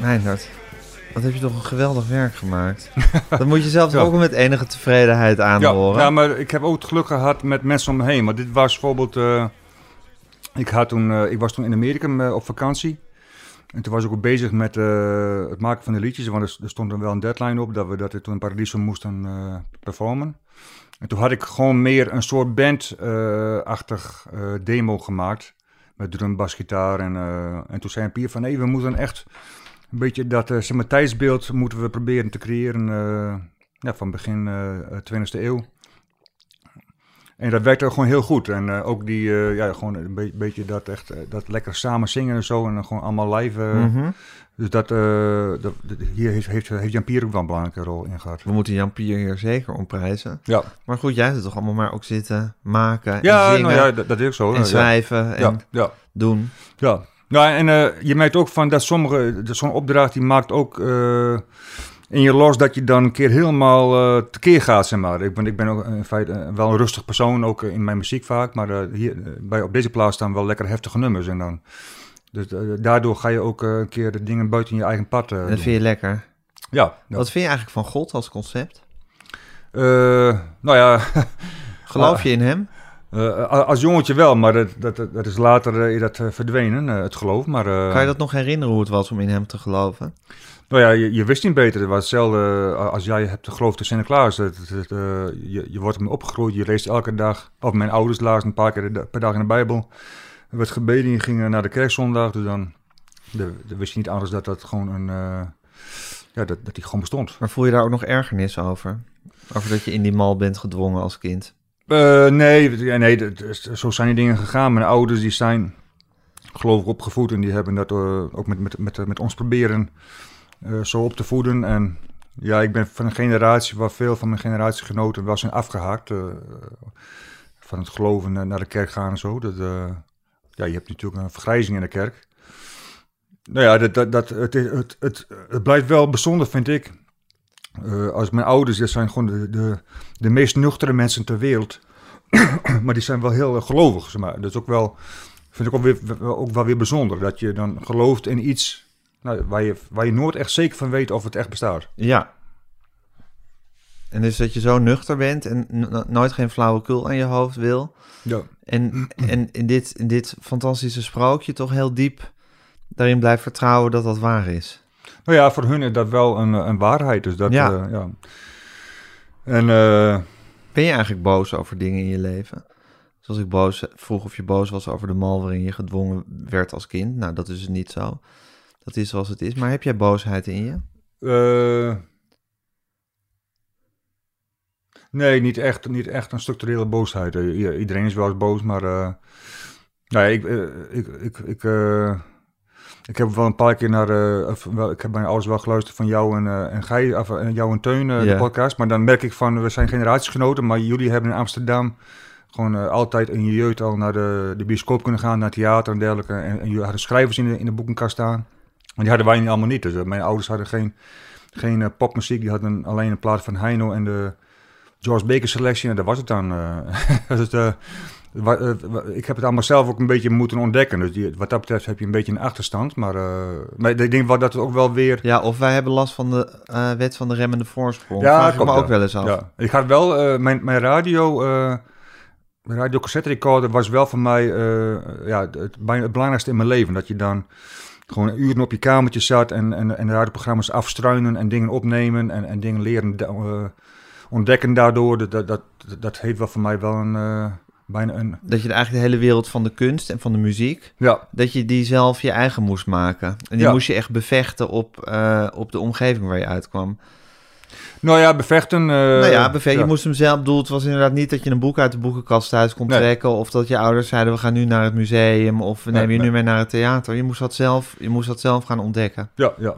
Meindert, wat heb je toch een geweldig werk gemaakt. dat moet je zelf Ja. ook met enige tevredenheid Ja, aanhoren. ja, maar ik heb ook het geluk gehad met mensen om me heen. Maar dit was bijvoorbeeld... eh, ik, had toen, eh, ik was toen in Amerika eh, op vakantie. En toen was ik ook bezig met het maken van de liedjes. Want er, er stond dan wel een deadline op dat we dat we toen in Paradiso moesten performen. En toen had ik gewoon meer een soort band-achtig demo gemaakt. Met drum, bas, gitaar. En, en toen zei Pier van... Nee, we moeten echt een beetje dat uh, moeten we proberen te creëren... eh, ja, van begin eh 20e eeuw. En dat werkte gewoon heel goed. En ook die, ja, gewoon een be- beetje dat echt, dat lekker samen zingen en zo. En dan gewoon allemaal live. Mhm. Dus dat, dat, hier heeft, heeft, heeft Jan Pier ook wel een belangrijke rol in gehad. We moeten Jan Pier hier zeker om prijzen. Ja, Maar goed, jij zit toch allemaal maar ook zitten maken ja, en zingen nou ja dat, dat is ook zo. en ja. schrijven en Ja, ja, doen. ja. Nou, en eh, je merkt ook van dat sommige, zo'n opdracht die maakt ook eh, in je los dat je dan een keer helemaal eh tekeer gaat, zeg maar. Ik ben, ik ben ook in feite wel een rustig persoon, ook in mijn muziek vaak, maar hier, bij, op deze plaats staan wel lekker heftige nummers en dan... Dus daardoor ga je ook een keer de dingen buiten je eigen pad dat doen. vind je lekker. Ja. Wat vind je eigenlijk van God als concept? Nou ja, Geloof je in hem? Eh, als jongetje wel, maar dat, dat, dat is later is dat, eh, verdwenen, het geloof. Maar, Kan je dat nog herinneren hoe het was om in hem te geloven? Nou ja, je, je wist niet beter. Het was hetzelfde als jij hebt geloofd in Sinterklaas. Het, eh, je, je wordt ermee opgegroeid, je leest elke dag, of mijn ouders lazen een paar keer per dag in de Bijbel. Er werd gebeden, je ging naar de kerkzondag, dus dan, de, de wist je niet anders dat dat gewoon een, ja, dat, dat die gewoon bestond. Maar voel je daar ook nog ergernis over? Over dat je in die mal bent gedwongen als kind? Eh, nee, nee zo zijn die dingen gegaan. Mijn ouders die zijn geloof ik opgevoed en die hebben dat eh, ook met, met, met, met ons proberen eh, zo op te voeden. En ja, ik ben van een generatie waar veel van mijn generatiegenoten wel zijn afgehaakt. eh, van het geloven eh, naar de kerk gaan en zo. Dat, eh, ja, je hebt natuurlijk een vergrijzing in de kerk. Nou ja, dat, dat, het, het, het blijft wel bijzonder, vind ik. Eh, als mijn ouders, dat zijn gewoon de, de, de meest nuchtere mensen ter wereld. maar die zijn wel heel eh, gelovig, zeg maar. Dat is ook wel, vind ik ook, weer, wel- ook wel weer bijzonder. Dat je dan gelooft in iets nou, waar, je, waar je nooit echt zeker van weet of het echt bestaat. Ja. En dus dat je zo nuchter bent en nooit geen flauwekul aan je hoofd wil. Ja. En, en in, dit, in dit fantastische sprookje toch heel diep daarin blijft vertrouwen dat dat waar is. Nou ja, voor hun is dat wel een, eh, een waarheid. Dus dat, Ja. ja. ja. En eh, Ben je eigenlijk boos over dingen in je leven? Zoals ik boos vroeg of je boos was over de mal waarin je gedwongen werd als kind. Nou, dat is dus niet zo. Dat is zoals het is. Maar heb jij boosheid in je? eh, nee, niet echt, niet echt een structurele boosheid. Eh, iedereen is wel eens boos, maar eh, nou ja, ik, eh, ik, ik, ik, eh, ik heb wel een paar keer naar, eh, wel, ik heb mijn ouders wel geluisterd van jou en, eh en Gij, of en jou en Teun, eh, de podcast. Maar dan merk ik van, we zijn generatiegenoten, maar jullie hebben in Amsterdam gewoon eh, altijd in je jeugd al naar de, de bioscoop kunnen gaan, naar theater en dergelijke. En, en jullie hadden schrijvers in de, in de boekenkast staan. En die hadden wij niet allemaal niet. Dus eh, mijn ouders hadden geen, geen eh, popmuziek, die hadden alleen een plaat van Heino en de George Baker selectie. En dat was het dan. eh. dus, eh, eh, ik heb het allemaal zelf ook een beetje moeten ontdekken. Dus die, wat dat betreft heb je een beetje een achterstand. Maar, eh, maar ik denk wel dat het ook wel weer... Ja, of wij hebben last van de eh, wet van de remmende voorsprong. Ja, Vraag ik me klopt, ook wel eens af. Ja, ik had wel, eh, mijn, mijn radio, eh mijn radio cassette recorder was wel voor mij eh, ja, het, belangrijkste in mijn leven. Dat je dan gewoon uren op je kamertje zat en, en, en radioprogramma's afstruinen en dingen opnemen en, en dingen leren de- eh, ontdekken daardoor. Dat, dat, dat, dat heeft wel voor mij wel een, eh, bijna een, Dat je eigenlijk de hele wereld van de kunst en van de muziek, ja, dat je die zelf je eigen moest maken. En die Ja. moest je echt bevechten op, eh, op de omgeving waar je uitkwam. nou ja, bevechten. eh, nou ja, bevechten. ja. Je moest hem zelf, bedoel, het was inderdaad niet dat je een boek uit de boekenkast thuis kon Nee. trekken. Of dat je ouders zeiden, we gaan nu naar het museum. Of we Nee, nemen je nu mee naar het theater. Je moest dat zelf, je moest dat zelf gaan ontdekken. Ja, ja.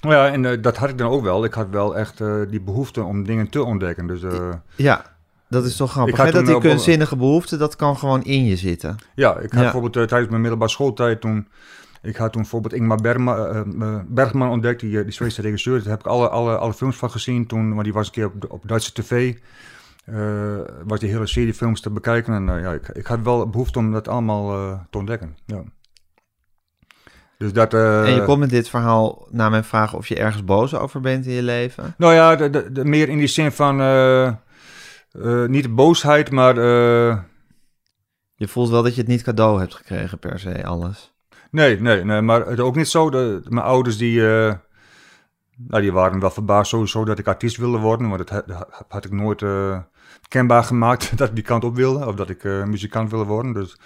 Nou ja, en eh, dat had ik dan ook wel. Ik had wel echt die behoefte om dingen te ontdekken. Dus Ja, dat is toch grappig. Hè? Dat die kunstzinnige behoefte, dat kan gewoon in je zitten. Ja, ik had Ja. bijvoorbeeld eh, tijdens mijn middelbare schooltijd toen... Ik had toen bijvoorbeeld Ingmar Bergman, eh, eh, Bergman ontdekt, die, die Zweedse regisseur. Daar heb ik alle, alle, alle films van gezien toen, maar die was een keer op, op Duitse tv. was die hele serie films te bekijken. En ja, ik, ik had wel behoefte om dat allemaal te ontdekken. Ja. Dus dat... en je komt met dit verhaal naar mijn vraag of je ergens boos over bent in je leven. Nou ja, de, de, de- meer in die zin van... eh, niet boosheid, maar... eh, Je voelt wel dat je het niet cadeau hebt gekregen per se, alles. Nee, nee, nee, maar het is ook niet zo. De, mijn ouders die, eh, nou, die waren wel verbaasd sowieso dat ik artiest wilde worden. Maar dat had, ik nooit kenbaar gemaakt dat ik die kant op wilde. Of dat ik muzikant wilde worden. Dus,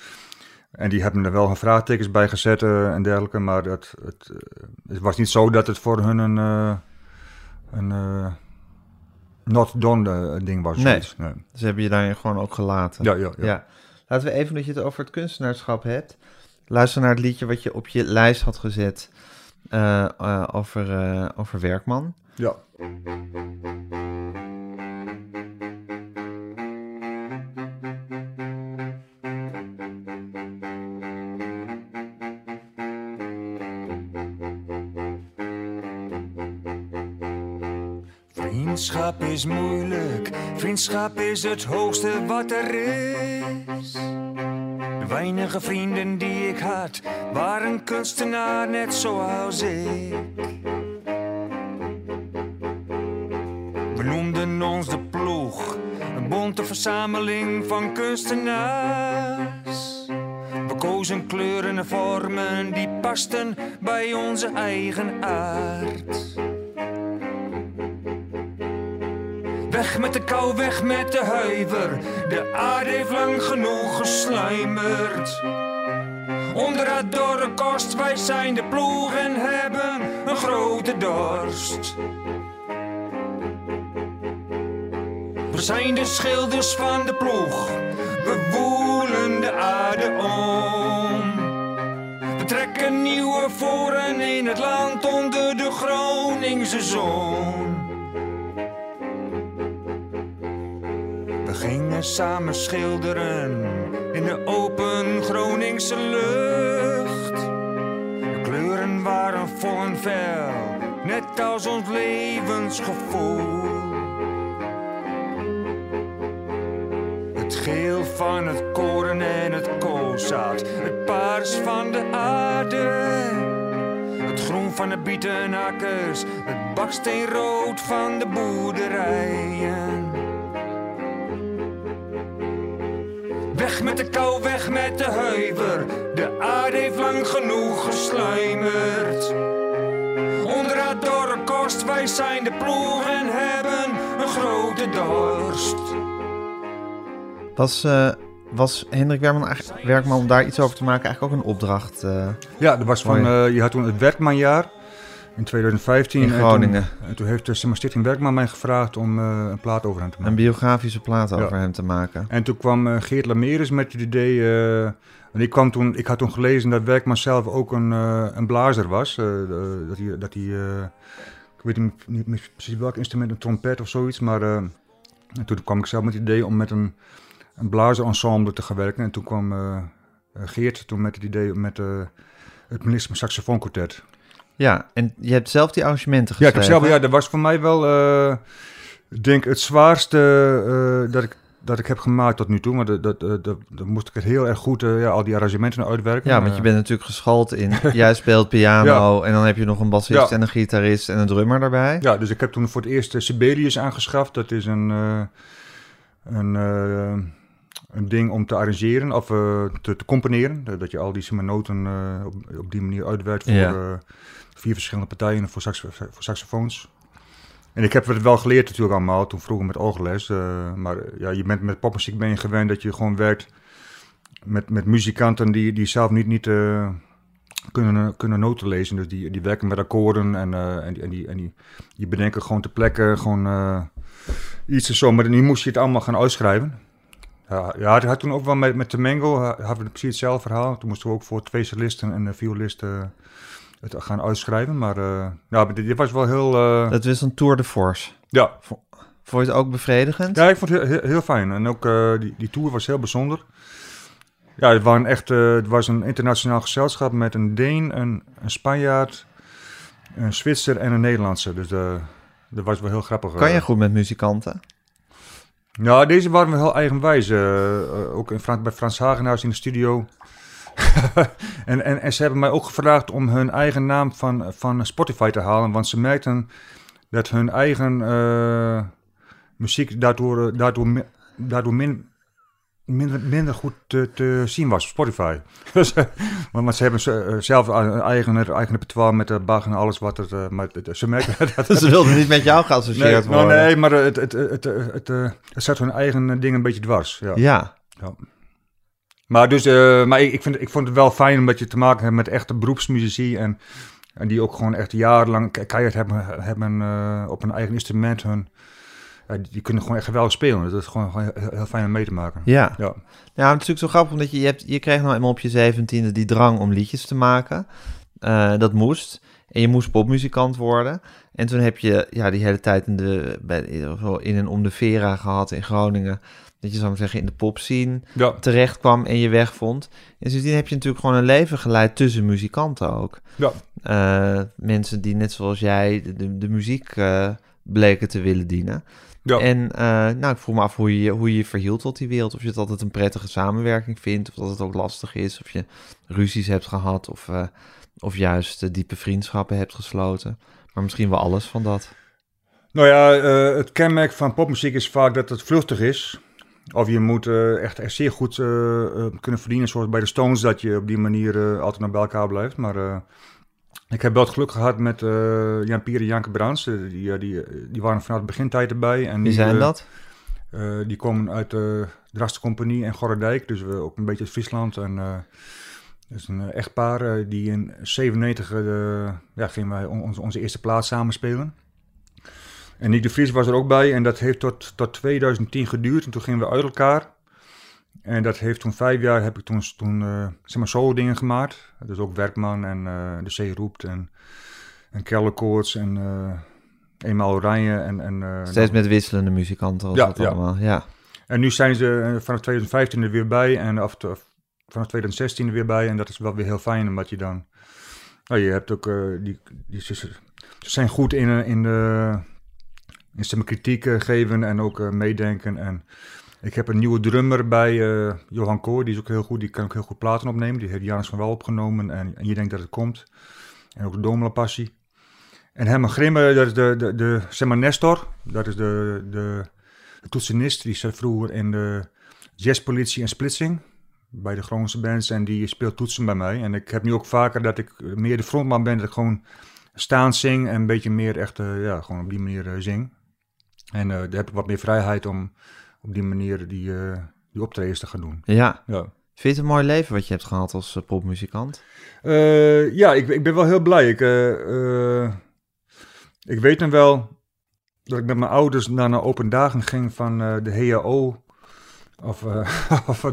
en die hebben er wel een vraagtekens bij gezet en dergelijke. Maar dat, het, het was niet zo dat het voor hun een... een not done eh, ding was. Nee. zoiets. Nee. Dus hebben je daarin gewoon ook gelaten. Ja, ja, ja. Ja. Laten we even, omdat je het over het kunstenaarschap hebt, luisteren naar het liedje wat je op je lijst had gezet eh, eh, over, over Werkman. ja. Vriendschap is moeilijk, vriendschap is het hoogste wat er is. De weinige vrienden die ik had, waren kunstenaar net zoals ik. We noemden ons de ploeg, een bonte verzameling van kunstenaars. We kozen kleuren en vormen die pasten bij onze eigen aard. Met de kou, weg met de huiver. De aarde heeft lang genoeg gesluimerd. Onder het dorre kost, wij zijn de ploeg en hebben een grote dorst. We zijn de schilders van de ploeg. We woelen de aarde om. We trekken nieuwe voren in het land onder de Groningse zon. Samen schilderen in de open Groningse lucht. De kleuren waren vol en fel, net als ons levensgevoel. Het geel van het koren en het koolzaad, het paars van de aarde. Het groen van de bietenakkers, het baksteenrood van de boerderijen. Weg met de kou, weg met de huiver. De aarde heeft lang genoeg gesluimerd. Onder het dorre kost, wij zijn de ploeg en hebben een grote dorst. Was, eh, was Hendrik Werkman, eigenlijk- Werkman, om daar iets over te maken, eigenlijk ook een opdracht eh, Ja, er was van, eh, je had toen het Werkmanjaar in 2015. in en Groningen? toen, en toen heeft de Stichting Werkman mij gevraagd om eh, een plaat over hem te maken. Een biografische plaat Ja. over hem te maken. En toen kwam eh, Geert Lameres met het idee. eh, en ik, kwam toen, ik had toen gelezen dat Werkman zelf ook een, eh, een blazer was. eh, dat hij, dat hij eh, ik weet niet, niet precies welk instrument, een trompet of zoiets. Maar eh, en toen kwam ik zelf met het idee om met een, een blazerensemble te gaan werken. En toen kwam eh, eh, Geert toen met het idee om met eh, het Melisma Saxofoonkwartet. Ja, en je hebt zelf die arrangementen Ja, ik geschreven. heb zelf, ja, dat was voor mij wel, ik denk het zwaarste eh, dat, ik, dat ik heb gemaakt tot nu toe. Maar dat, dat, dat, dat moest ik het heel erg goed, eh, ja, al die arrangementen uitwerken. Ja, want je bent natuurlijk geschoold in... Jij speelt piano en dan heb je nog een bassist Ja. en een gitarist en een drummer daarbij. Ja, dus ik heb toen voor het eerst Sibelius aangeschaft. Dat is een, een, een ding om te arrangeren of te, te componeren. Dat- je al die noten op, op die manier uitwerkt voor Ja. Vier verschillende partijen voor, saxo voor saxofoons. En ik heb het wel geleerd natuurlijk allemaal, toen vroeger met orgelles. eh, maar eh, ja, je bent met popmuziek ben je gewend dat je gewoon werkt met, met muzikanten die, die zelf niet, niet eh, kunnen, kunnen noten lezen. Dus die, die werken met akkoorden en, en, die, en, die, en die, bedenken gewoon ter plekke gewoon iets en zo. Maar nu moest je het allemaal gaan uitschrijven. Ja, ja, had toen ook wel met, met de Mango, ha- hadden we precies hetzelfde verhaal. Toen moesten we ook voor twee cellisten en een violist eh, het gaan uitschrijven. Maar eh, ja, dit, dit was wel heel... eh, Dat was een tour de force. ja. Vond je het ook bevredigend? ja, ik vond het heel, heel, heel fijn. En ook eh, die, die tour was heel bijzonder. Ja, het, waren echt, eh, het was een internationaal gezelschap met een Deen, een, een Spanjaard, een Zwitser en een Nederlandse. Dus eh, dat was wel heel grappig. Kan eh. je goed met muzikanten? Ja, deze waren wel heel eigenwijs. eh, eh, ook in Frans, bij Frans Hagenhuis in de studio. en, en, en ze hebben mij ook gevraagd om hun eigen naam van, van Spotify te halen. Want ze merkten dat hun eigen eh, muziek daardoor, eh, daardoor, daardoor min, minder, minder goed te, te zien was op Spotify. dus, eh, maar, maar ze hebben ze, zelf een eigen, een eigen repertoire met de Bach en alles wat eh, maar het- ze merkten dat, Ze wilden niet met jou Nee, geassocieerd nou, worden. nee, maar het, het, het, het, het, het, het zet hun eigen ding een beetje dwars. Ja. Ja, Maar, dus, eh, maar ik, ik, vind, ik vond het wel fijn omdat je te maken hebt met echte beroepsmuzici. En, en die ook gewoon echt jarenlang ke- keihard hebben, hebben eh, op een eigen instrument hun, ja, die, kunnen gewoon echt geweldig spelen. Dat is gewoon, gewoon heel, fijn om mee te maken. Ja. Ja. Ja, het is natuurlijk zo grappig, omdat je, je, hebt, je kreeg nou eenmaal op je zeventiende die drang om liedjes te maken. Eh, dat moest. En je moest popmuzikant worden. En toen heb je ja, die hele tijd in, de, bij, in en om de Vera gehad in Groningen. Dat je, zou maar zeggen, in de popscene Ja. terecht kwam en je weg vond. En sindsdien heb je natuurlijk gewoon een leven geleid tussen muzikanten ook. Ja. Eh, mensen die net zoals jij de, de, muziek eh, bleken te willen dienen. Ja. En eh, nou, ik vroeg me af hoe je, hoe je je verhield tot die wereld. Of je het altijd een prettige samenwerking vindt. Of dat het ook lastig is. Of je ruzies hebt gehad. Of, of juist diepe vriendschappen hebt gesloten. Maar misschien wel alles van dat. Nou ja, het kenmerk van popmuziek is vaak dat het vluchtig is. Of je moet eh, echt, echt zeer goed eh, eh, kunnen verdienen, zoals bij de Stones, dat je op die manier altijd nog bij elkaar blijft. Maar ik heb wel het geluk gehad met Jan Pier en Janke Brands. Eh, die, die, die waren vanaf het begintijd erbij. En Wie die, zijn dat? die komen uit de Draste Compagnie en Gorredijk, dus we ook een beetje uit Friesland. En dat is een echtpaar die in 97 eh, ja, gingen wij on- onze, onze eerste plaats samen spelen. En Nick de Vries was er ook bij en dat heeft tot, tot 2010 geduurd en toen gingen we uit elkaar. En dat heeft toen vijf jaar, heb ik toen, toen eh, zeg maar solo dingen gemaakt. Dus ook Werkman en eh, De Zee Roept en, en Kellerkoorts en eh Eenmaal Oranje en... en eh, Steeds met wisselende muzikanten was Ja, dat ja. allemaal. Ja. en nu zijn ze eh, vanaf 2015 er weer bij en af, vanaf 2016 er weer bij. En dat is wel weer heel fijn, omdat je dan... Nou, je hebt ook... eh, die, die, ze, ze zijn goed in, eh, in, de, in maar, kritiek geven en ook eh, meedenken. En ik heb een nieuwe drummer bij eh, Johan Koor. Die is ook heel goed. Die kan ook heel goed platen opnemen. Die heeft Janus van Wel opgenomen. En, je denkt dat het komt. En ook Domela Passie. En Herman Grimme, dat is de, de, de zeg maar Nestor. Dat is de, de, toetsenist. Die zat vroeger in de jazzpolitie en splitsing. Bij de Groningse bands. En die speelt toetsen bij mij. En ik heb nu ook vaker dat ik meer de frontman ben. Dat ik gewoon staan zing. En een beetje meer echt, eh, ja, gewoon op die manier zing. En eh, daar heb ik wat meer vrijheid om op die manier die, eh, die optredens te gaan doen. ja. Ja. Vind je het een mooi leven wat je hebt gehad als eh, popmuzikant? Ja, ik, ik ben wel heel blij. Ik, ik weet nog wel dat ik met mijn ouders naar een open dagen ging van de HAO. Of, of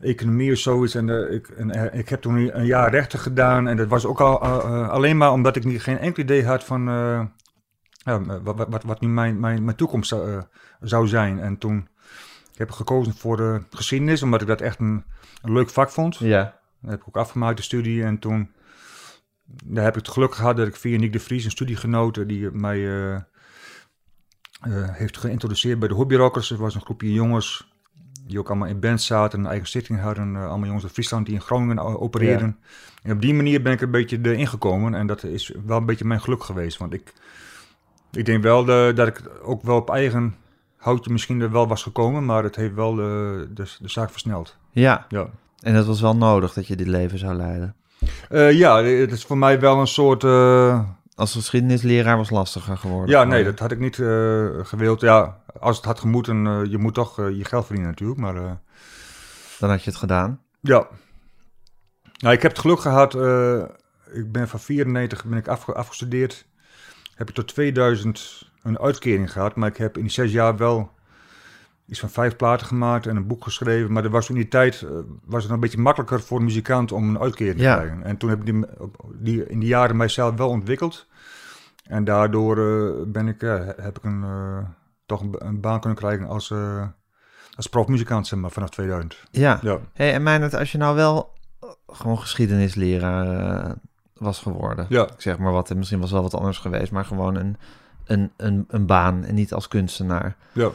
economie of zoiets. En, ik, en ik heb toen een jaar rechten gedaan. En dat was ook al, alleen maar omdat ik niet, geen enkel idee had van ja, wat, wat, wat, wat nu mijn, mijn, mijn toekomst zou, eh, zou zijn. En toen ik heb ik gekozen voor de geschiedenis, omdat ik dat echt een, een leuk vak vond. Ja. Dat heb ik ook afgemaakt, de studie. En toen daar heb ik het geluk gehad dat ik via Nick de Vries, een studiegenote, die mij eh, eh, heeft geïntroduceerd bij de Hobby Rockers. Er was een groepje jongens die ook allemaal in bands zaten, een eigen stichting hadden. eh, allemaal jongens uit Friesland die in Groningen o- opereerden. En op die manier ben ik een beetje erin gekomen. En dat is wel een beetje mijn geluk geweest. Want ik, ik denk wel de, dat ik ook wel op eigen houtje misschien er wel was gekomen. Maar het heeft wel de, de, de zaak versneld. Ja. Ja. En dat was wel nodig dat je dit leven zou leiden. Eh, ja, het is voor mij wel een soort... eh, Als geschiedenisleraar was lastiger geworden. ja, nee, dat had ik niet eh, gewild. Ja, als het had gemoeten, eh, je moet toch eh, je geld verdienen natuurlijk. Maar eh, Dan had je het gedaan. ja. Nou, ik heb het geluk gehad. eh, ik ben van 94 ben ik afge- afgestudeerd. Heb ik tot 2000 een uitkering gehad. Maar ik heb in die zes jaar wel iets van vijf platen gemaakt en een boek geschreven. Maar er was in die tijd eh, was het een beetje makkelijker voor een muzikant om een uitkering Ja. te krijgen. En toen heb ik die, in die jaren mijzelf wel ontwikkeld. En daardoor eh, ben ik, heb ik een, eh, toch een, ba- een baan kunnen krijgen als, als profmuzikant zeg maar, vanaf 2000. Ja. Ja. Hey, en Meijnerd, als je nou wel gewoon geschiedenisleraar was geworden. Ja. Ik zeg maar wat, en misschien was wel wat anders geweest, maar gewoon een, een, een, een baan en niet als kunstenaar. Ja.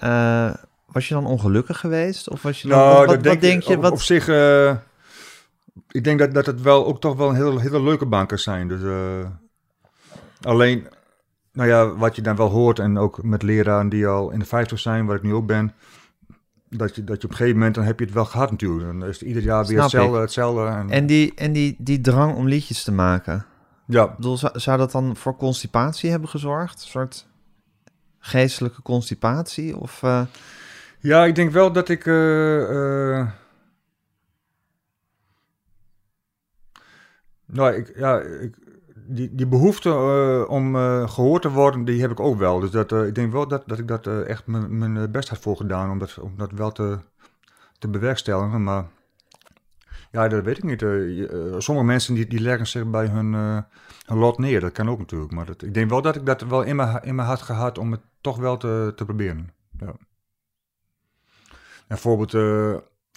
Eh, was je dan ongelukkig geweest? Of was je dan, Nou, wat, wat, dat denk, wat denk je? op, Wat, op zich, eh, ik denk dat, dat het wel ook toch wel een hele, hele leuke baan kan zijn. Dus, eh, alleen, nou ja, wat je dan wel hoort en ook met leraren die al in de 50 zijn, waar ik nu ook ben, dat je, dat je op een gegeven moment, dan heb je het wel gehad natuurlijk. Dan is het ieder jaar weer hetzelfde, ik. hetzelfde. En, en die, en die, die drang om liedjes te maken. ja, Ik bedoel, zou, zou dat dan voor constipatie hebben gezorgd? Een soort geestelijke constipatie? Of, eh, Ja, ik denk wel dat ik. eh, eh, nou, ik, ja, ik die, die behoefte eh, om eh, gehoord te worden, die heb ik ook wel. Dus dat, eh, ik denk wel dat, dat ik dat echt mijn- best had voor gedaan om dat, om dat wel te, te bewerkstelligen. Maar ja, dat weet ik niet. Sommige mensen die, die leggen zich bij hun, hun lot neer. Dat kan ook natuurlijk. Maar dat, ik denk wel dat ik dat wel in mijn, in mijn hart gehad om het toch wel te, te proberen. Ja. Bijvoorbeeld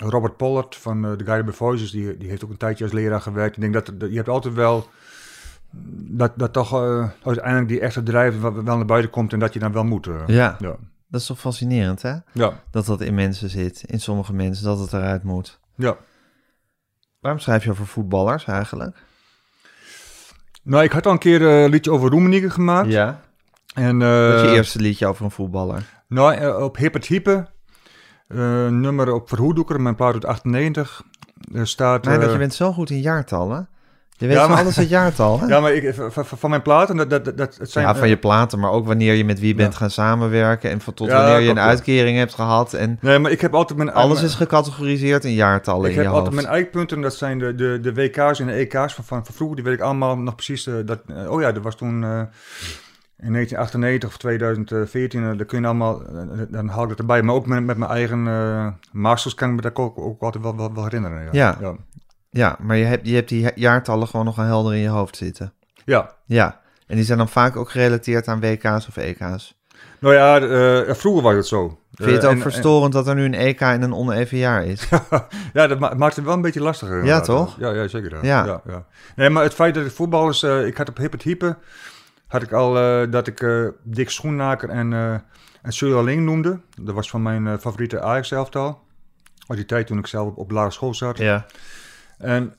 Robert Pollard van eh, The Guided Voices, die, die heeft ook een tijdje als leraar gewerkt. Ik denk dat je hebt altijd wel dat, dat toch eh, uiteindelijk die echte drijf wel wel naar buiten komt en dat je dan wel moet. eh. Ja, ja. dat is toch fascinerend, hè? Ja. Dat dat in mensen zit, in sommige mensen, dat het eruit moet. ja. Waarom schrijf je over voetballers eigenlijk? Nou, ik had al een keer eh, een liedje over Roemenië gemaakt. Ja, En, dat is je eerste liedje over een voetballer. Nou, op Hip het Hype, nummer op Verhoedoeker, mijn plaat uit 98, er staat... Nee, dat je bent zo goed in jaartallen. Je weet Ja, van maar- alles het jaartal, hè? Ja, maar ik, van, van- mijn platen, dat, dat, dat, het zijn... ja, van eh, je platen, maar ook wanneer je met wie bent Ja. gaan samenwerken en van tot Ja, wanneer je een uitkering hebt gehad. En Nee, maar ik heb altijd mijn... alles mijn- is gecategoriseerd in jaartallen Ik in je heb hoofd. altijd mijn eikpunten, dat zijn de, de, de WK's en de EK's van, van, van vroeger. Die weet ik allemaal nog precies. eh, dat, eh, oh ja, dat was toen in 1998 of 2014. eh, daar kun je allemaal, dan haal ik dat erbij. Maar ook met, met mijn eigen eh, masters kan ik me dat ook, ook altijd wel, wel, wel herinneren. Ja. Ja. ja. Ja, maar je hebt, je hebt die jaartallen gewoon nog al helder in je hoofd zitten. Ja. Ja, en die zijn dan vaak ook gerelateerd aan WK's of EK's. Nou ja, eh, vroeger was het zo. Vind je het Eh, ook en- verstorend dat er nu een EK in een oneven jaar is? Ja, dat ma- maakt het wel een beetje lastiger. inderdaad. toch? Ja, ja zeker. Ja. Ja. Ja, Nee, maar het feit dat ik voetballers... eh ik had op Hip het Hype... had ik al dat ik Dick Schoenmaker en, eh en noemde. Dat was van mijn favoriete Ajax-elftal. Uit die tijd toen ik zelf op, op lagere school zat. Ja. En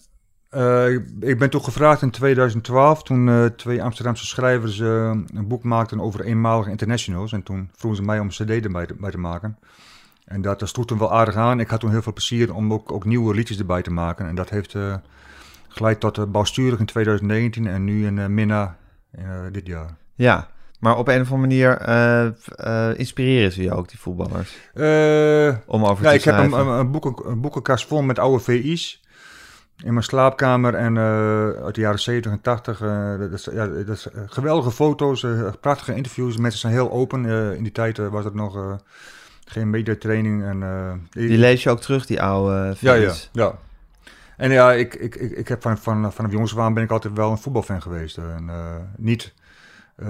eh, ik- ben toen gevraagd in 2012, toen eh, twee Amsterdamse schrijvers eh, een boek maakten over eenmalige internationals. En toen vroegen ze mij om een cd erbij te, bij te maken. En dat, dat sloeg toen wel aardig aan. Ik had toen heel veel plezier om ook, ook nieuwe liedjes erbij te maken. En dat heeft geleid tot Bouwsturig in 2019 en nu in Minna in, dit jaar. ja, maar op een of andere manier inspireren ze je ook, die voetballers, om over Ja, te ik heb een, een, een, boeken, een boekenkast vol met oude VI's in mijn slaapkamer en eh, uit de jaren 70 en 80. eh, dat is, ja, dat is, eh, geweldige foto's, prachtige interviews. Mensen zijn heel open. in die tijd was het nog geen mediatraining. En, eh, Die lees je ook terug, die oude ja, ja, ja. En ja, ik, ik, ik, ik heb van, van, vanaf jongs af ben ik altijd wel een voetbalfan geweest. En, niet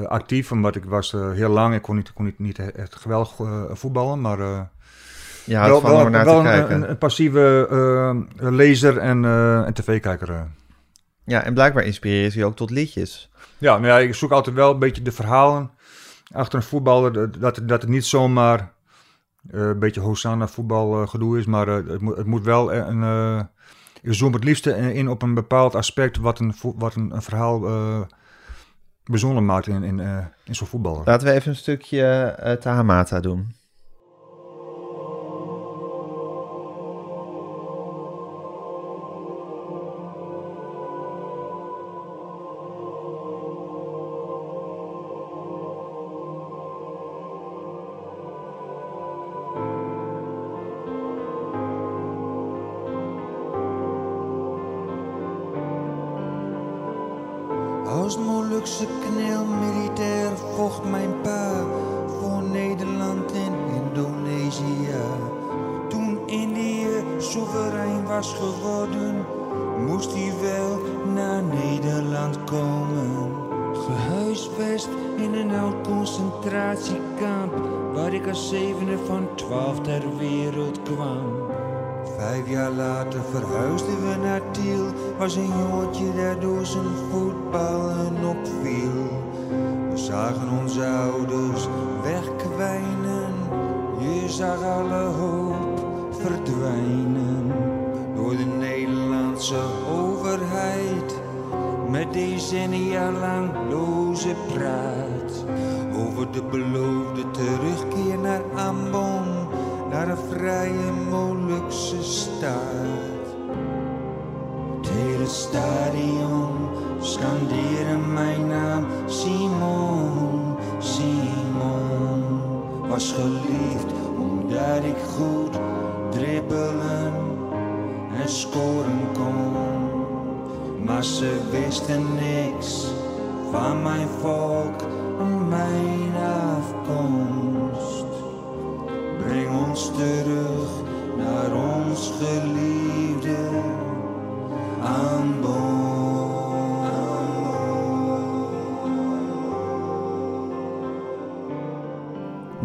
actief, omdat ik was heel lang. Ik kon niet, kon niet, niet echt geweldig voetballen, maar... Je houdt van om naar te een- kijken. Een, een passieve eh, lezer en, eh, en tv-kijker. eh. Ja, en blijkbaar inspireren ze je ook tot liedjes. Ja, nou ja, ik zoek altijd wel een beetje de verhalen achter een voetballer. dat- Dat, het- niet zomaar een beetje Hosanna voetbal gedoe is, maar het, moet, het moet wel een... ik zoom het liefste in op een bepaald aspect wat een, wat een, een verhaal bijzonder maakt in, in, in zo'n voetballer. Laten we even een stukje Tahamata doen.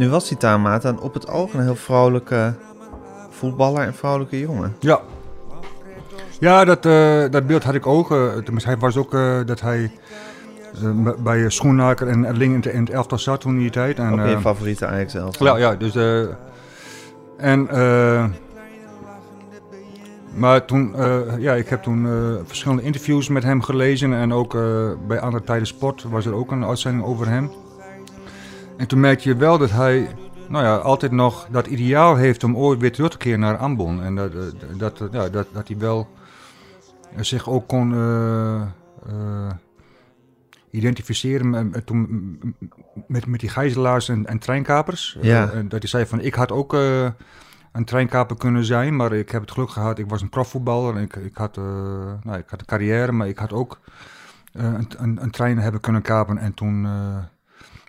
Nu was die Tamata op het oog een heel vrolijke voetballer en vrolijke jongen. Ja. Ja, dat, eh, dat beeld had ik ook. eh, tenminste, hij was ook eh, dat hij bij Schoenmaker en Erling in het- elftal zat toen in die tijd. En, Ook je favoriete Ajax zelf. Ja, ja, dus... en... maar toen... ja, ik heb toen verschillende interviews met hem gelezen. En ook bij Andere Tijden Sport was er ook een uitzending over hem. En toen merk je wel dat hij... Nou ja, altijd nog dat ideaal heeft om ooit weer terug te keren naar Ambon. En dat, eh, dat, dat, ja, dat, dat hij wel eh, zich ook kon eh, eh, identificeren met, met, toen- met, met die gijzelaars en, en treinkapers. Ja. Eh, en dat hij zei van, ik had ook eh, een treinkaper kunnen zijn, maar ik heb het geluk gehad. Ik was een profvoetballer en ik, ik, had, eh, nou, ik had een carrière, maar ik had ook eh, een, een, een trein hebben kunnen kapen en toen eh,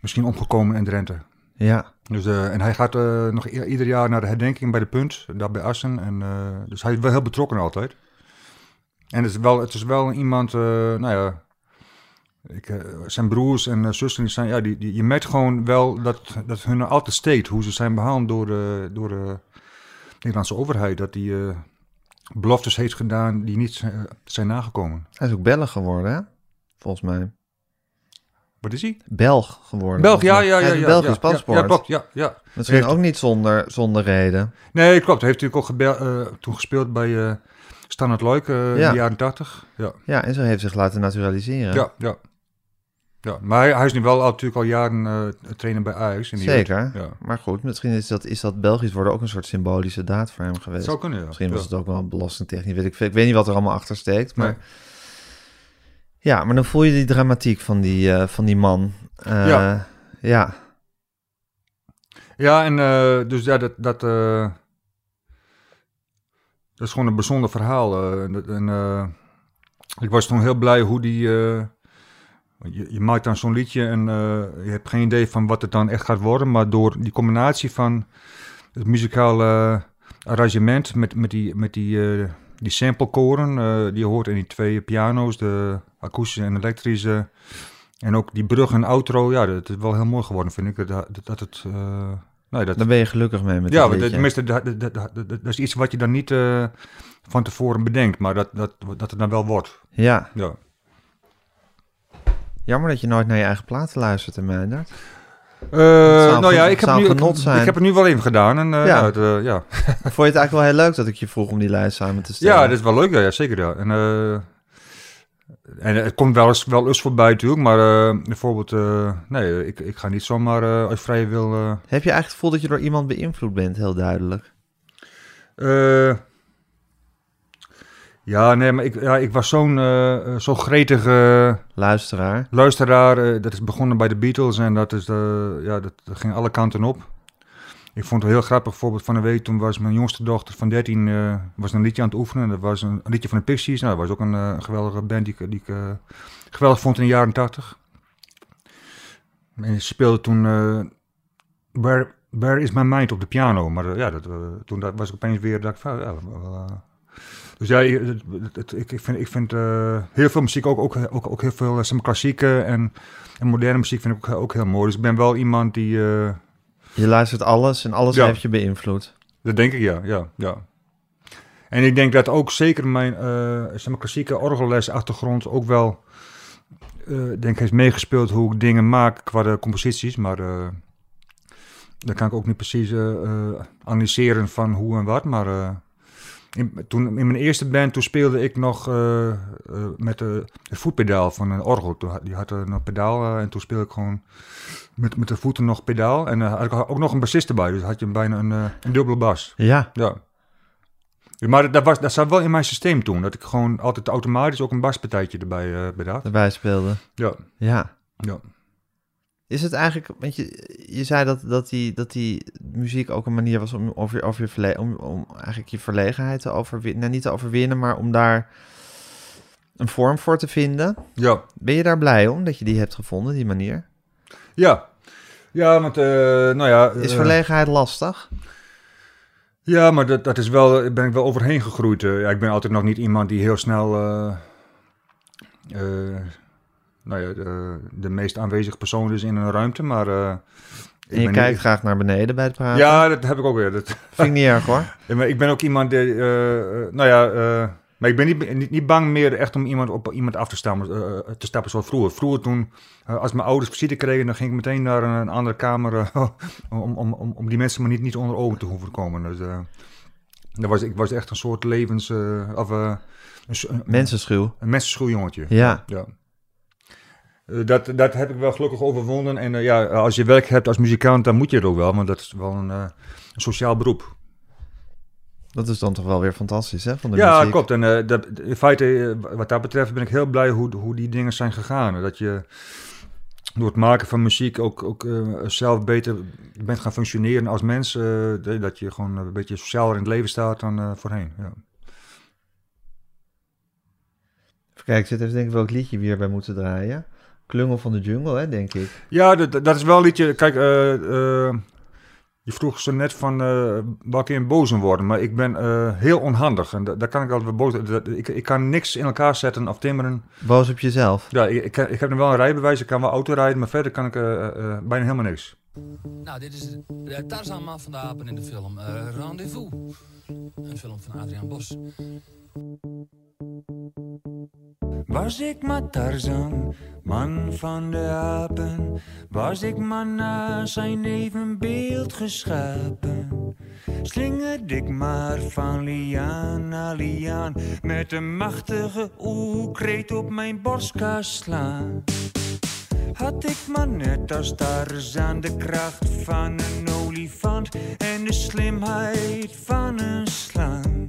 misschien omgekomen in Drenthe. Ja, Dus, eh, en hij gaat eh, nog ieder jaar naar de herdenking bij de Punt, daar bij Assen. En, eh, dus hij is wel heel betrokken altijd. En het is wel, het is wel iemand, nou ja, ik, zijn broers en zussen, die zijn, ja, die, die, je merkt gewoon wel dat, dat hun altijd steekt, hoe ze zijn behandeld door de, door de Nederlandse overheid. Dat die beloftes heeft gedaan die niet zijn, nagekomen. hij is ook Belg geworden, hè? Volgens mij. Wat is hij? Belg geworden. Belg, ja, ja, ja. Hij heeft ja, een Belgisch ja, paspoort. Ja, klopt, ja, ja. Misschien Heeft- ook niet zonder, zonder reden. Nee, klopt. Hij heeft natuurlijk ook eh, toen gespeeld bij eh Standard Luik eh, in de jaren 80. Ja, Ja, en zo heeft zich laten naturaliseren. ja, ja. ja. Maar hij, hij is nu wel al, natuurlijk al jaren trainer bij Ajax. In Zeker. Ja. Maar goed, misschien is dat, is dat Belgisch worden ook een soort symbolische daad voor hem geweest. zou kunnen, ja. Misschien was het ook wel belastingtechnisch, weet ik. Ik weet niet wat er allemaal achter steekt, maar... Nee. Ja, maar dan voel je die dramatiek van die, eh, van die man. Eh, Ja. Ja, Ja, en eh, dus ja, dat, dat, dat is gewoon een bijzonder verhaal. en ik was toen heel blij hoe die... je, je maakt dan zo'n liedje en je hebt geen idee van wat het dan echt gaat worden. Maar door die combinatie van het muzikale arrangement met, met die, met die, die samplekoren eh, die je hoort in die twee piano's, de akoestische en elektrische... En ook die brug en outro, ja, dat is wel heel mooi geworden, vind ik. Dat, dat, het... eh, nee, dat, daar ben je gelukkig mee met ja, dat tenminste, dat, dat, dat, dat- dat is iets wat je dan niet eh, van tevoren bedenkt, maar dat, dat, dat het dan wel wordt. Ja, Ja. jammer dat je nooit naar je eigen platen luistert in Eh, nou ja, ik heb, nu, ik, heb het nu wel even gedaan. En, Ja. eh, ja. het, eh, ja. Vond je het eigenlijk wel heel leuk dat ik je vroeg om die lijst samen te stellen? ja, dat is wel leuk, ja, ja zeker. Ja. En, eh, en het komt wel eens, wel eens voorbij natuurlijk, maar eh, bijvoorbeeld, eh, nee, ik, ik ga niet zomaar uit vrije wil... Heb je eigenlijk het gevoel dat je door iemand beïnvloed bent, heel duidelijk? Eh, ja, nee, maar ik, ja, ik was zo'n eh, eh, zo gretige Luisteraar. luisteraar. eh, dat is begonnen bij de Beatles en dat, is, eh, ja, dat, ging alle kanten op. Ik vond het heel grappig, bijvoorbeeld van de week, toen was mijn jongste dochter van 13 eh, was een liedje aan het oefenen. Dat was een, een liedje van de Pixies. Nou, dat was ook een eh, geweldige band die, ik- die ik eh, geweldig vond in de jaren 80. En ze speelde toen eh, Where, Where is My Mind op de piano. Maar eh, ja, dat, eh, toen dat was ik opeens weer, dat ik van, ja, wel, eh, dus ja, je- het- het- het- ik, vind, ik vind eh, heel veel muziek, ook, ook, ook, ook heel veel maar, klassieke en, en moderne muziek vind ik ook, ook heel mooi. Dus ik ben wel iemand die, eh, Je luistert alles en alles Ja. heeft je beïnvloed. dat denk ik ja, ja, ja. En ik denk dat ook zeker mijn zeg maar, klassieke orgellesachtergrond ook wel, denk heeft meegespeeld hoe ik dingen maak qua de composities. Maar dan kan ik ook niet precies analyseren van hoe en wat. Maar in, toen, in mijn eerste band, toen speelde ik nog eh, eh, met de, het voetpedaal van een orgel. Toen had- Die had een pedaal eh, en toen speelde ik gewoon met, met de voeten nog pedaal. En had ik ook nog een bassist erbij, dus had je bijna een, een dubbele bas. Ja, Ja. Maar dat, was, dat zat wel in mijn systeem toen. Dat ik gewoon altijd automatisch ook een baspartijtje erbij bedacht. erbij speelde. Ja. Ja. Ja. Is het eigenlijk, want je, je zei dat, dat, die, dat die muziek ook een manier was om, over, over je verle om, om eigenlijk je verlegenheid te overwinnen. Nou, niet te overwinnen, maar om daar een vorm voor te vinden. Ja, Ben je daar blij om dat je die hebt gevonden, die manier? ja. Ja, want, eh, nou ja... Is eh, verlegenheid lastig? Ja, maar dat, dat is wel, ben ik wel overheen gegroeid. Eh, ja, ik ben altijd nog niet iemand die heel snel nou ja, de, de meest aanwezige persoon is in een ruimte. Maar eh, ik En je kijkt niet- graag naar beneden bij het praten? Ja, dat heb ik ook weer. Dat, Vind ik niet erg hoor. Ik ben ook iemand die, eh, eh, nou ja, eh, maar ik ben niet, niet, niet bang meer echt om iemand op iemand af te stappen, eh, te stappen zoals vroeger. Vroeger toen, eh, als mijn ouders visite kregen, dan ging ik meteen naar een, een andere kamer eh, om, om, om, om die mensen maar niet, niet onder ogen te hoeven komen. Dus eh, dat was, ik was echt een soort levens, eh, of eh, een, Mensenschuw. een mensenschuw jongetje. Ja. Ja. Eh, dat, dat heb ik wel gelukkig overwonnen. En eh, ja, als je werk hebt als muzikant, dan moet je het ook wel. Want dat is wel een, eh, een sociaal beroep. Dat is dan toch wel weer fantastisch, hè? Van de Ja, muziek. klopt. En dat, in feite, wat dat betreft, ben ik heel blij hoe, hoe die dingen zijn gegaan. Dat je door het maken van muziek ook, ook zelf beter bent gaan functioneren als mens. dat je gewoon een beetje socialer in het leven staat dan voorheen. Ja. Even kijken, ik zit even denken welk liedje we hierbij moeten draaien. Klungel van de Jungle, hè, denk ik. Ja, dat, dat is wel een liedje. Kijk, eh, eh, je vroeg zo net van uh, waar kun je boos om worden. Maar ik ben eh, heel onhandig. En da- daar kan ik altijd wel boos dat- ik, ik kan niks in elkaar zetten of timmeren. Boos op jezelf. Ja, ik, ik, ik heb nog wel een rijbewijs. Ik kan wel auto rijden. Maar verder kan ik eh, eh, bijna helemaal niks. Nou, dit is de Tarzanman van de apen in de film eh, Rendezvous. Een film van Adriaan Bos. Was ik maar Tarzan, man van de apen, was ik maar naar zijn evenbeeld geschapen. Slingerde ik maar van liaan naar liaan, met een machtige oerkreet op mijn borstkas slaan. Had ik maar net als Tarzan de kracht van een olifant en de slimheid van een slang.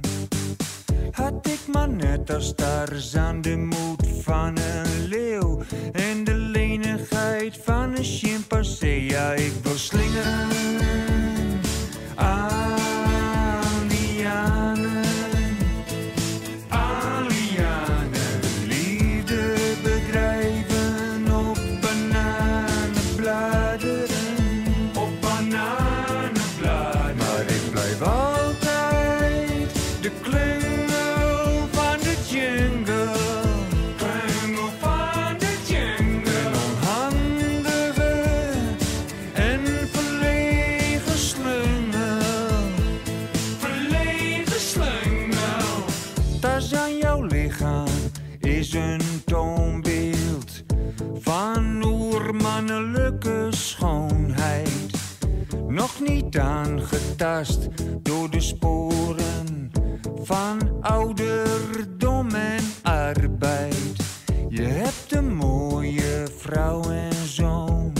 Had ik maar net als Tarzan de moed van een leeuw. En de lenigheid van een chimpansee. Ja, ik wil slingeren aan Aangetast door de sporen van ouderdom en arbeid. Je hebt een mooie vrouw en zoon.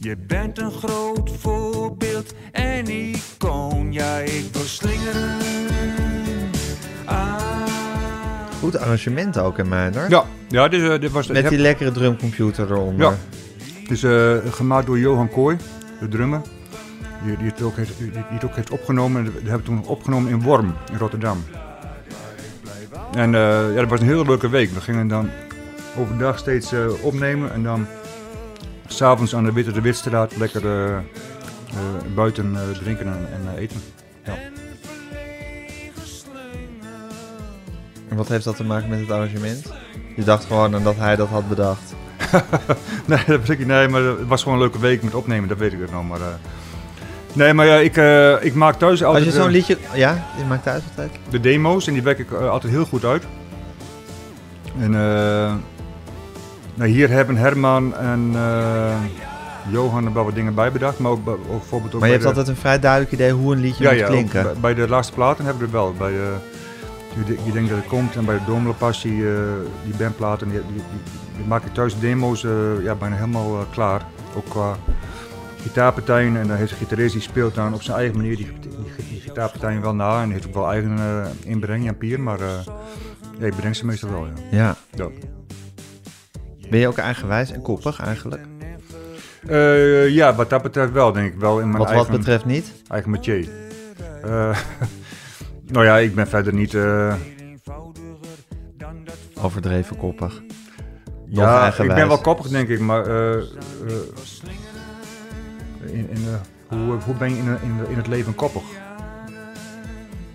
Je bent een groot voorbeeld en icoon. Ja, ik wil slingeren. aan Goed arrangement ook in mijn hoor. Ja, ja dit, eh, dit was Met die lekkere drumcomputer eronder. Ja. Het is eh, gemaakt door Johan Kooi, de drummer. Die, die, het ook heeft, die, die het ook heeft opgenomen. En dat hebben we toen opgenomen in Worm, in Rotterdam. En eh, ja, dat was een hele leuke week. We gingen dan overdag steeds eh, opnemen. En dan s'avonds aan de Witte de Witstraat lekker eh, buiten drinken en, en eten. Ja. En wat heeft dat te maken met het arrangement? Je dacht gewoon aan dat hij dat had bedacht. Nee, dat weet ik niet. Nee, maar het was gewoon een leuke week met opnemen, dat weet ik ook nog. Maar, nee, maar ja, ik, eh, ik maak thuis Als altijd je zo'n eh, liedje... Ja, je maakt uit altijd. de demo's en die werk ik eh, altijd heel goed uit. En nou, hier hebben Herman en Johan er wel wat dingen bij bedacht, maar ook, bij- ook bijvoorbeeld ook Maar je hebt de, altijd een vrij duidelijk idee hoe een liedje ja, moet ja, klinken. bij, bij de laatste platen hebben we het wel. Bij je, denkt dat het komt en bij de Domela Passie, eh, die bandplaten, die, die, die, die maak ik thuis demo's ja, bijna helemaal klaar. Ook qua gitaarpartijen en dan heeft de gitarist die speelt dan op zijn eigen manier die, die, die gitaarpartijen wel na en heeft ook wel eigen eh, inbreng, Jan Pier, maar eh, ja, ik bedenk ze meestal wel, ja. Ja. ja. Ben je ook eigenwijs en koppig eigenlijk? Eh, ja, wat dat betreft wel, denk ik wel in mijn Wat eigen, wat betreft niet? eigen métier. Eh, nou ja, ik ben verder niet... overdreven koppig. Ja, ik ben wel koppig denk ik, maar in, in, eh, hoe, hoe ben je in, in, in het leven koppig?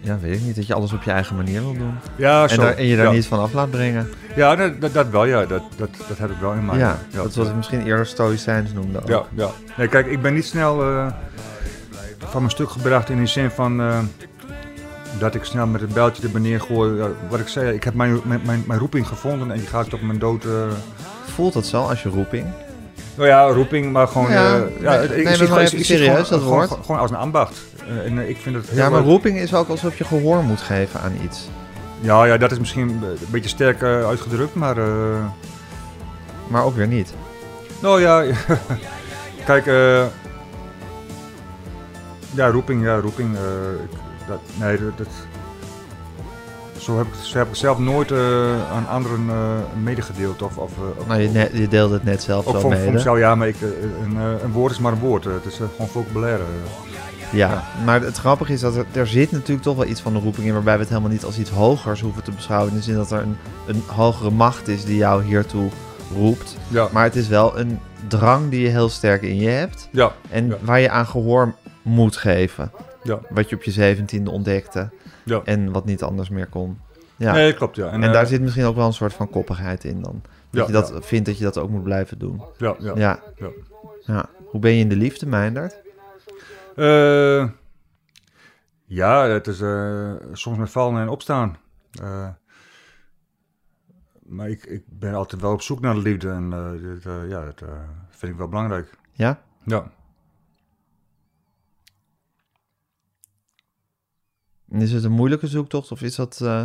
Ja, weet ik niet. Dat je alles op je eigen manier wil doen. Ja, En, zo. daar, en je daar ja. niet van af laat brengen. Ja, dat, dat, wel, ja. Dat, dat, dat heb ik wel in mij. ja, dat is wat ik misschien eerder stoïcijns noemde. ook. Ja, ja. Nee, kijk, ik ben niet snel eh, van mijn stuk gebracht in de zin van eh, dat ik snel met het bijltje er beneden gooi. Ja, wat ik zei, ik heb mijn, mijn, mijn, mijn roeping gevonden en die ga ik tot mijn dood. eh Voelt dat zo als je roeping? Nou ja, roeping, maar gewoon. Ja, eh, nee, ik- zie maar ik serieus, gewoon- dat woord. Gewoon, gewoon als een ambacht. Eh, en eh, ik vind het heel Ja, maar leuk. roeping is ook alsof je gehoor moet geven aan iets. Ja, ja, dat is misschien een beetje sterk uitgedrukt, maar. Maar ook weer niet. Nou ja, kijk, eh, ja, roeping, ja, roeping. ik- dat, nee, dat- zo, heb ik, zo heb ik zelf nooit eh, aan anderen eh medegedeeld. Of, of, eh, of- Nou, je, deelde het net zelf ook zo mede. mezelf, ja, maar ik, een, een woord is maar een woord. het is gewoon vocabulaire. Ja, maar het grappige is dat er, er zit natuurlijk toch wel iets van de roeping in... waarbij we het helemaal niet als iets hogers hoeven te beschouwen... in de zin dat er een, een hogere macht is die jou hiertoe roept. Ja, Maar het is wel een drang die je heel sterk in je hebt... ja, en Ja. waar je aan gehoor moet geven. Ja, Wat je op je zeventiende ontdekte ja. en wat niet anders meer kon. Ja. Nee, klopt, ja. en eh, daar zit misschien ook wel een soort van koppigheid in dan. Dat Ja, je dat ja. vindt dat je dat ook moet blijven doen. ja, ja. Ja. ja. Hoe ben je in de liefde, Meindert? Eh, ja, het is eh, soms met vallen en opstaan. Eh, maar ik, ik ben altijd wel op zoek naar de liefde en eh, dit, eh, ja, dat eh, vind ik wel belangrijk. Ja? Ja. Is het een moeilijke zoektocht of is dat... eh,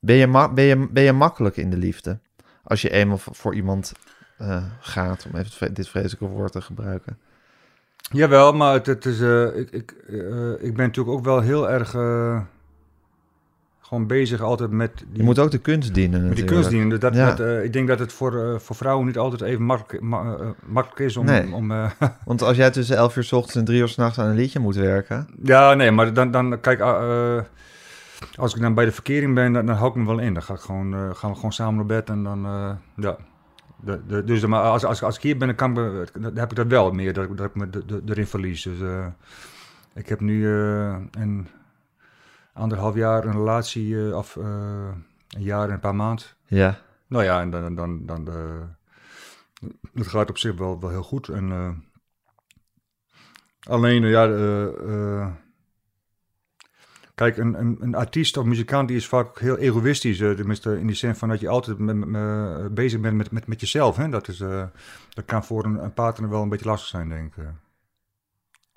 ben, je ben, je, ben je makkelijk in de liefde? Als je eenmaal voor, iemand eh, gaat, om even dit vreselijke woord te gebruiken. Jawel, maar het, het is, eh, ik, ik, ik ben natuurlijk ook wel heel erg gewoon bezig altijd met die, Je moet ook de kunst dienen met die kunst dienen. Dus Dat, Ja. dat, eh, ik denk dat het voor, eh, voor vrouwen niet altijd even makkelijk, ma- eh, makkelijk is om... Nee. om Want als jij tussen 11 uur s ochtends en 3 uur s'nachts aan een liedje moet werken... Ja, nee, maar dan, dan kijk, als ik dan bij de verkering ben, dan, dan hou ik me wel in. Dan ga ik gewoon, gaan we gewoon samen naar bed en dan, ja. De, de, dus maar als, als, als ik hier ben, dan, kan ik, me- dan heb ik dat wel meer, dat, ik- dat ik me de, de, erin verlies. Dus ik heb nu een anderhalf jaar een relatie, eh, of eh, een jaar en een paar maanden. Ja, Nou ja, en dan, dan, dan, eh, het gaat op zich wel, wel heel goed. En, alleen, ja, kijk, een, een, een artiest of muzikant die is vaak heel egoïstisch. tenminste, in die zin van dat je altijd met, bezig bent met, met, met jezelf. Hè? Dat, is, dat kan voor een, een partner wel een beetje lastig zijn, denk ik.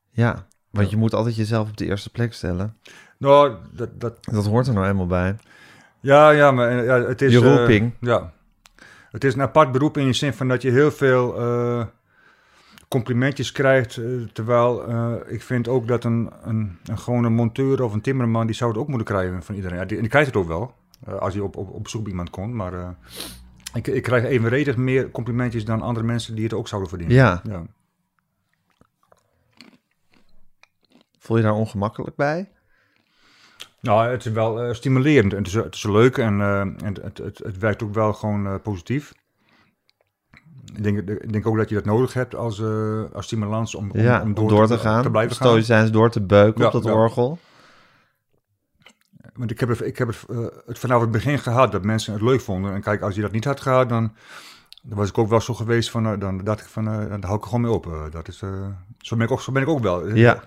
ja. Want Ja. je moet altijd jezelf op de eerste plek stellen. Nou, dat, dat, Dat hoort er nou eenmaal bij. Ja, ja, maar eh, ja, het is... Je eh, ja. Het is een apart beroep in de zin van dat je heel veel eh, complimentjes krijgt. terwijl ik vind ook dat een, een, een gewone monteur of een timmerman... die zou het ook moeten krijgen van iedereen. Ja, die, en die krijgt het ook wel, als hij op, op, op bij iemand komt. Maar ik, ik krijg evenredig meer complimentjes dan andere mensen die het ook zouden verdienen. Ja. ja. Voel je daar ongemakkelijk bij? Nou, het is wel eh, stimulerend en het is, het is leuk en, eh, en het, het, het werkt ook wel gewoon eh, positief. Ik denk, ik denk ook dat je dat nodig hebt als, als stimulans om, om, ja, om om door, te, gaan. Te blijven gaan. Stoïcijns door te beuken Ja, op dat ja. orgel. Want ik heb, het, ik heb het, het vanaf het begin gehad dat mensen het leuk vonden. En kijk, als je dat niet had gehad, dan, dan was ik ook wel zo geweest van, dan dacht ik van, dan hou ik er gewoon mee op. Dat is, zo, ben ik ook, zo ben ik ook wel. Ja,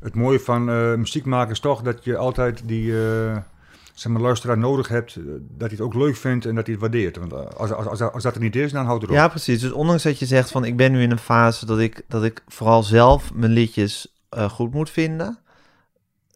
Het mooie van eh, muziek maken is toch dat je altijd die eh, zeg maar, luisteraar nodig hebt. eh, dat hij het ook leuk vindt en dat hij het waardeert. Want als, als, als, als dat er niet is, dan houdt het op. ja, precies. Dus ondanks dat je zegt van ik ben nu in een fase dat ik, dat ik vooral zelf mijn liedjes goed moet vinden.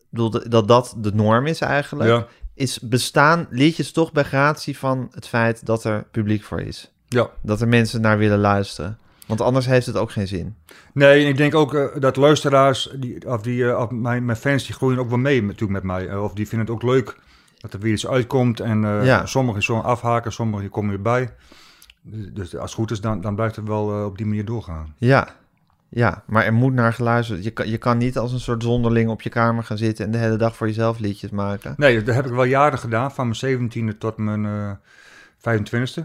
Bedoel, dat- dat dat de norm is eigenlijk. ja. Is bestaan liedjes toch bij gratie van het feit dat er publiek voor is. ja. Dat er mensen naar willen luisteren. Want anders heeft het ook geen zin. Nee, ik denk ook eh, dat luisteraars, die, of, die, eh, of mijn, mijn fans, die groeien ook wel mee natuurlijk met mij. Eh, of die vinden het ook leuk dat er weer iets uitkomt. En Ja. sommigen zullen afhaken, sommigen komen weer bij. Dus, dus als het goed is, dan, dan blijft het wel op die manier doorgaan. Ja, ja, maar er moet naar geluisterd. Je kan, je kan niet als een soort zonderling op je kamer gaan zitten en de hele dag voor jezelf liedjes maken. Nee, dat heb ik wel jaren gedaan, van mijn 17e tot mijn eh 25e.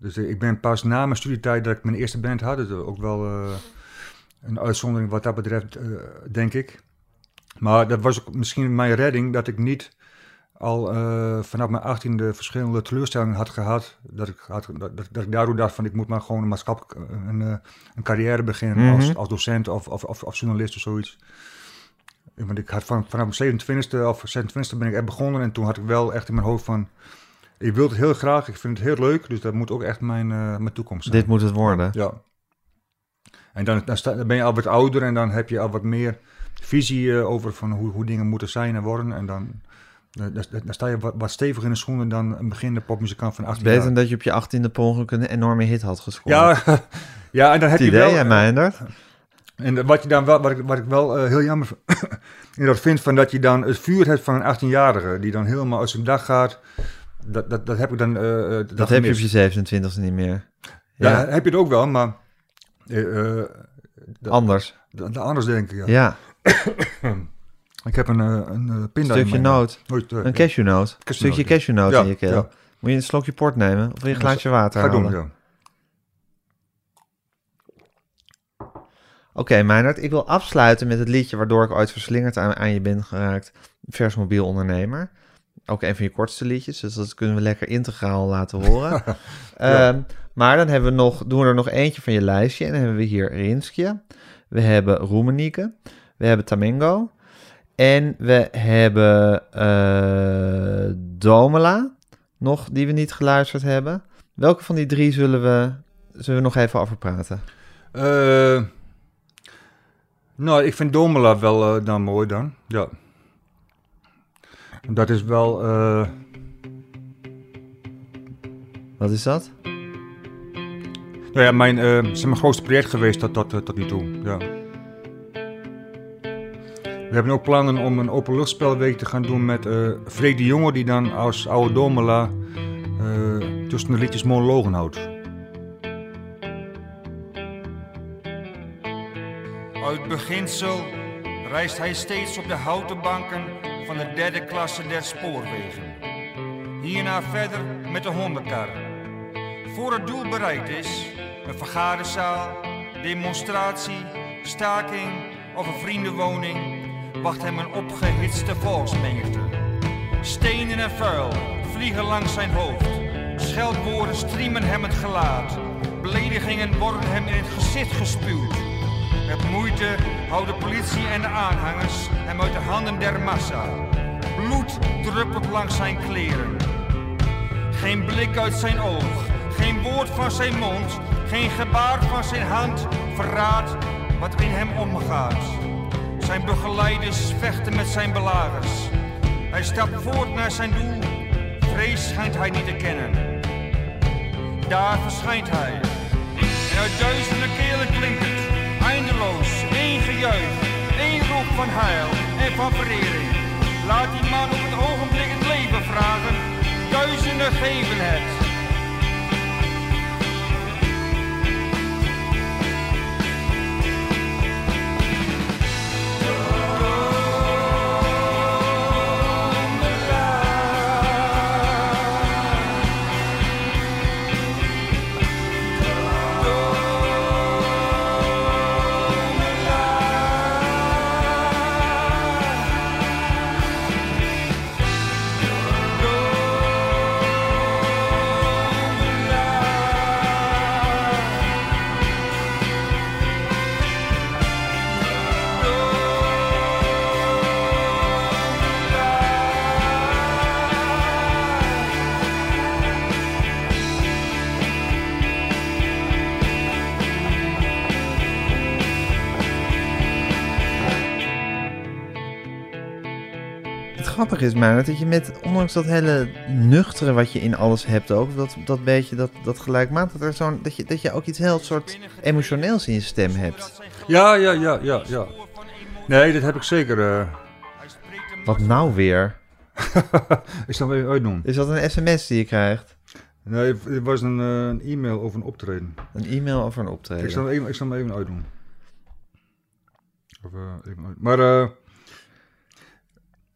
Dus ik ben pas na mijn studietijd dat ik mijn eerste band had. Dus ook wel eh, een uitzondering wat dat betreft, eh, denk ik. Maar dat was ook misschien mijn redding dat ik niet al eh, vanaf mijn 18e verschillende teleurstellingen had gehad. Dat ik, had, dat, dat- ik daardoor dacht van ik moet maar gewoon een maatschappelijk een, een carrière beginnen Mhm. als, als docent of, of, of, of journalist of zoiets. Want ik had van, vanaf mijn 27e of 26e ben ik echt begonnen en toen had ik wel echt in mijn hoofd van ik wil het heel graag, ik vind het heel leuk, dus dat moet ook echt mijn, eh, mijn toekomst zijn. Dit moet het worden. Ja. En dan, dan, sta- dan ben je al wat ouder en dan heb je al wat meer visie eh, over van hoe, hoe dingen moeten zijn en worden. En dan, eh, dan, dan sta je wat, wat steviger in de schoenen dan een beginnende popmuzikant van 18 Beter jaar. dan dat je op je achttiende per ongeluk een enorme hit had gescoord. Ja, ja, en dan heb het je idee, wel... Meindert? En wat, je dan wel, wat, ik, wat ik wel heel jammer vind, van dat je dan het vuur hebt van een 18-jarige, die dan helemaal uit zijn dag gaat. Dat, dat, dat heb ik dan. eh, eh, Dat heb je op je 27e niet meer. Ja, Ja, heb je het ook wel, maar. eh, dat- anders. anders denk ik. Ja. Ja, Ik heb een, een een pinda stukje noot. Een cashewnoot. Een stukje cashewnoot Ja, in je keel. ja. Moet je een slokje port nemen? Of wil je een glaasje water Ga doen, ja. Oké, Meindert, ik wil afsluiten met het liedje waardoor ik ooit verslingerd aan, aan je ben geraakt. Vers mobiel ondernemer. Ook een van je kortste liedjes, dus dat kunnen we lekker integraal laten horen. Ehm, maar dan hebben we nog, doen we er nog eentje van je lijstje. En dan hebben we hier Rinskje. We hebben Roemenieke. We hebben Tamengo. En we hebben eh, Domela nog, die we niet geluisterd hebben. Welke van die drie zullen we, zullen we nog even over praten? Eh, nou, ik vind Domela wel eh, dan mooi dan. Ja. Dat is wel... eh, Wat is dat? nou ja, mijn, eh, het is mijn grootste project geweest tot, tot, eh, tot nu toe. Ja. We hebben ook plannen om een openluchtspelweek te gaan doen met eh Freek de Jonge... die dan als oude Domela eh, tussen de liedjes monologen houdt. Uit beginsel reist hij steeds op de houten banken van de derde klasse der spoorwegen. Hierna verder met de hondenkar. Voor het doel bereikt is, een vergaderzaal, demonstratie, staking of een vriendenwoning, wacht hem een opgehitste volksmenigte. Stenen en vuil vliegen langs zijn hoofd. Scheldwoorden striemen hem het gelaat. Beledigingen worden hem in het gezicht gespuwd. Met moeite houden politie en de aanhangers hem uit de handen der massa. Bloed druppelt langs zijn kleren. Geen blik uit zijn oog, geen woord van zijn mond, geen gebaar van zijn hand verraadt wat in hem omgaat. Zijn begeleiders vechten met zijn belagers. Hij stapt voort naar zijn doel, vrees schijnt hij niet te kennen. Daar verschijnt hij. En uit duizenden kelen klinkt het, eindeloos, één gejuich, één roep van heil en verering. Laat die man op het ogenblik het leven vragen, duizenden geven het. Is maar dat je met, ondanks dat hele nuchtere wat je in alles hebt ook, dat, dat beetje, dat, dat gelijkmatig, dat, er zo'n, dat, je, dat je ook iets heel soort emotioneels in je stem hebt. Ja, ja, ja, ja, ja. Nee, dat heb ik zeker. eh. Wat nou weer? ik zal even uitdoen. Is dat een sms die je krijgt? Nee, het was een, eh, een e-mail over een optreden. Een e-mail of een optreden? Ik zal, hem even, ik zal hem even uitdoen. Of, eh, even uit. Maar eh,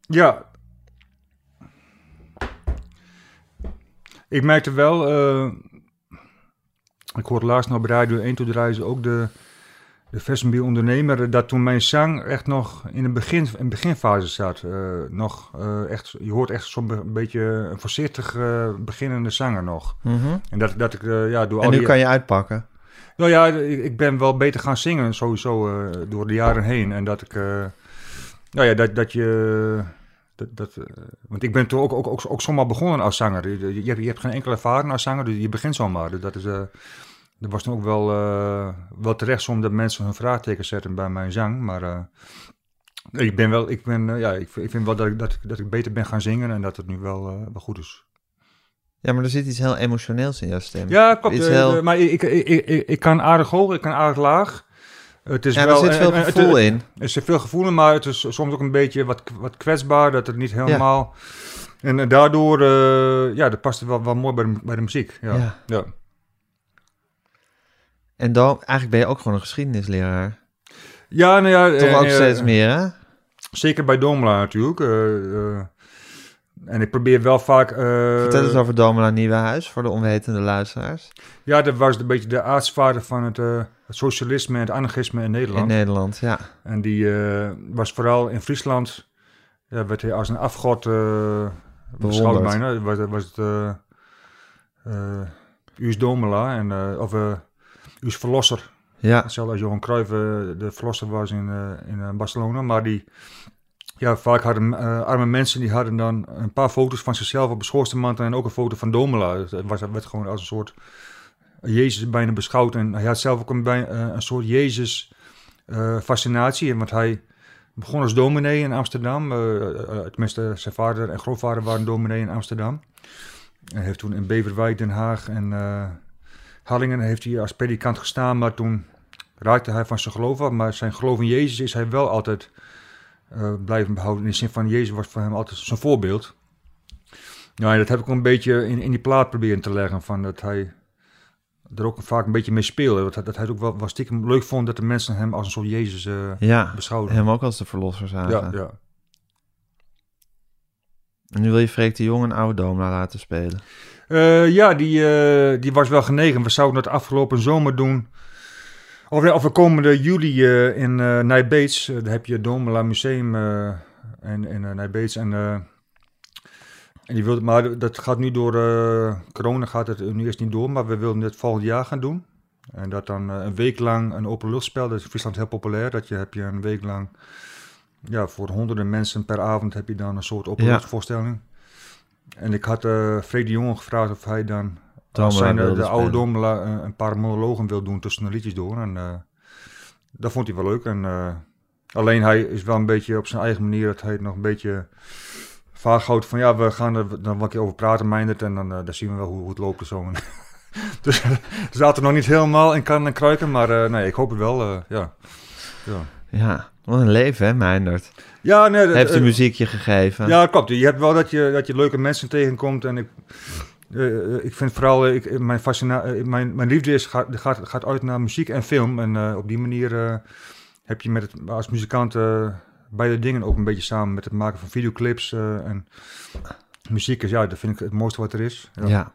ja. Ik merkte wel, eh, ik hoorde laatst nog op Radio 1, toen draaien ze ook de, de ondernemer, dat toen mijn zang echt nog in een, begin, in beginfase zat. Eh, nog, eh, echt, je hoort echt zo'n be- beetje een voorzichtig eh, beginnende zanger nog. Mhm. En dat, dat ik, eh, ja, door al En nu die... kan je uitpakken. Nou ja, ik, ik ben wel beter gaan zingen, sowieso, eh, door de jaren heen. En dat ik, eh, nou ja, dat, dat je, dat, dat, eh, want ik ben toen ook, ook, ook, ook zomaar begonnen als zanger. Je, je, hebt, je hebt geen enkele ervaring als zanger, dus je begint zomaar. Dus dat is, eh, dat was toen ook wel, eh, wel terecht soms dat mensen hun vraagteken zetten bij mijn zang. Maar ik ben wel, ik ben, ja, ik, ik vind wel dat ik, dat, dat ik beter ben gaan zingen en dat het nu wel, wel goed is. Ja, maar er zit iets heel emotioneels in jouw stem. Ja, klopt. Heel- maar ik, ik, ik, ik, ik kan aardig hoog, ik kan aardig laag. Het is Ja, wel, er zit eh, veel eh, gevoel het- in. Er zit veel gevoel in, maar het is soms ook een beetje wat, wat kwetsbaar, dat het niet helemaal... En eh, daardoor, ja, dat past wel, wel mooi bij de, bij de muziek. Ja. Ja. Ja. En dan, eigenlijk ben je ook gewoon een geschiedenisleraar. Ja, nou ja... Toch ook steeds meer, hè? Zeker bij Domela natuurlijk. en ik probeer wel vaak... eh, Vertel eens over Domela Nieuwenhuis voor de onwetende luisteraars. Ja, dat was een beetje de aartsvader van het, het socialisme en het anarchisme in Nederland. In Nederland, ja. En die eh, was vooral in Friesland, ja, werd hij als een afgod eh beschouwd bijna. Was, was het uh, Uus Domela, en, eh, of uh, Uus Verlosser. Ja. Hetzelfde als Johan Cruijff uh, de verlosser was in, uh, in uh, Barcelona. Maar die, ja, vaak hadden uh, arme mensen, die hadden dan een paar foto's van zichzelf op een schoorsteenmantel en ook een foto van Domela. Dus was, werd gewoon als een soort Jezus bijna beschouwd. En hij had zelf ook een, bij, een soort Jezus uh, fascinatie. Want hij begon als dominee in Amsterdam. Uh, tenminste, zijn vader en grootvader waren dominee in Amsterdam. En heeft toen in Beverwijk, Den Haag en Hallingen heeft hij als predikant gestaan. Maar toen raakte hij van zijn geloof af. Maar zijn geloof in Jezus is hij wel altijd blijven behouden. In de zin van Jezus was voor hem altijd zijn voorbeeld. Nou, en dat heb ik ook een beetje in, in die plaat proberen te leggen. Van dat hij er ook vaak een beetje mee speelde. Dat, dat hij het ook wel, wel stiekem leuk vond dat de mensen hem als een soort Jezus uh, ja, beschouwden. hem ook als de verlosser zagen. Ja, ja. En nu wil je Freek de Jong een oude Domela laten spelen. Uh, ja, die, uh, die was wel genegen. We zouden dat afgelopen zomer doen. Of, of de komende juli in uh, Nijbeets. daar heb je het Domela Museum in, in Nijbeets. En, en die wilde, maar dat gaat nu door corona gaat het nu eerst niet door. Maar we wilden het volgend jaar gaan doen. En dat dan een week lang een openluchtspel. Dat is in Friesland heel populair. Dat je heb je een week lang... Ja, voor honderden mensen per avond heb je dan een soort openluchtvoorstelling. Ja. En ik had uh, Freek de Jonge gevraagd of hij dan als zijn de, de oude Domela uh, een paar monologen wil doen tussen de liedjes door. En uh, dat vond hij wel leuk. En, uh, alleen hij is wel een beetje op zijn eigen manier dat hij het nog een beetje vaag houdt van ja, we gaan er dan een keer over praten, Meindert. En dan, dan zien we wel hoe, hoe het loopt en zo. dus er zaten nog niet helemaal in kan en kruiken, maar nee, ik hoop het wel, ja. ja. Ja, wat een leven, hè, Meindert? Ja, nee, Heeft de uh, muziekje gegeven. Ja, klopt. Je hebt wel dat je, dat je leuke mensen tegenkomt. En ik, uh, ik vind vooral, ik, mijn, fascina mijn, mijn liefde is, gaat, gaat, gaat uit naar muziek en film. En op die manier heb je met het, als muzikant beide dingen ook een beetje samen. Met het maken van videoclips en muziek. Is, ja, dat vind ik het mooiste wat er is. Ja. ja.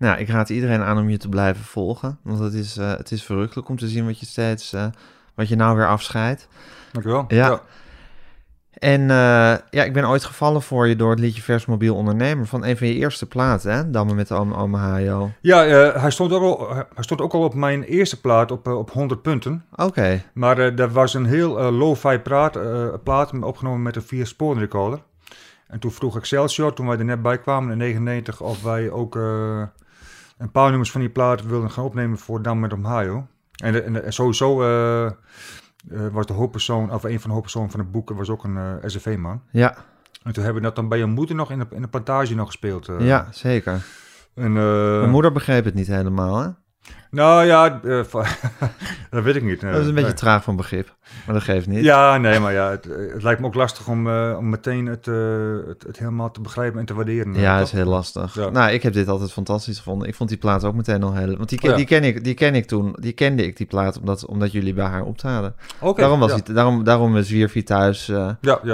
Nou, ik raad iedereen aan om je te blijven volgen. Want het is, uh, het is verrukkelijk om te zien wat je steeds, uh, wat je nou weer afscheidt. Dankjewel. Ja. ja. En uh, ja, ik ben ooit gevallen voor je door het liedje Vers Mobiel Ondernemer van een van je eerste platen, hè? Dammen met Hajo. Ja, uh, hij, stond ook al, hij stond ook al op mijn eerste plaat op, uh, op 100 punten. Oké. Okay. Maar uh, dat was een heel low-fi plaat, plaat opgenomen met een vier sporen recorder. En toen vroeg Excelsior, toen wij er net bij kwamen in 99, of wij ook een paar nummers van die plaat wilden gaan opnemen voor Dam met Ohio. En, en, en sowieso uh, uh, was de hoofdpersoon, of een van de hoofdpersonen van het boek, was ook een uh, SFV-man. Ja. En toen hebben we dat dan bij je moeder nog in de, in de plantage nog gespeeld. eh. ja, zeker. En, Mijn moeder begreep het niet helemaal, hè? Nou ja, dat weet ik niet. Dat is een beetje nee. traag van begrip, maar dat geeft niet. Ja, nee, maar ja, het, het lijkt me ook lastig om, om meteen het, het, het, helemaal te begrijpen en te waarderen. Ja, dat is heel lastig. Ja. Nou, ik heb dit altijd fantastisch gevonden. Ik vond die plaat ook meteen al heel... Want die, ken, oh, ja. die, ken, ik, die ken ik toen, die kende ik die plaat, omdat, omdat jullie bij haar optraden. Okay, daarom, was ja. die, daarom, daarom thuis,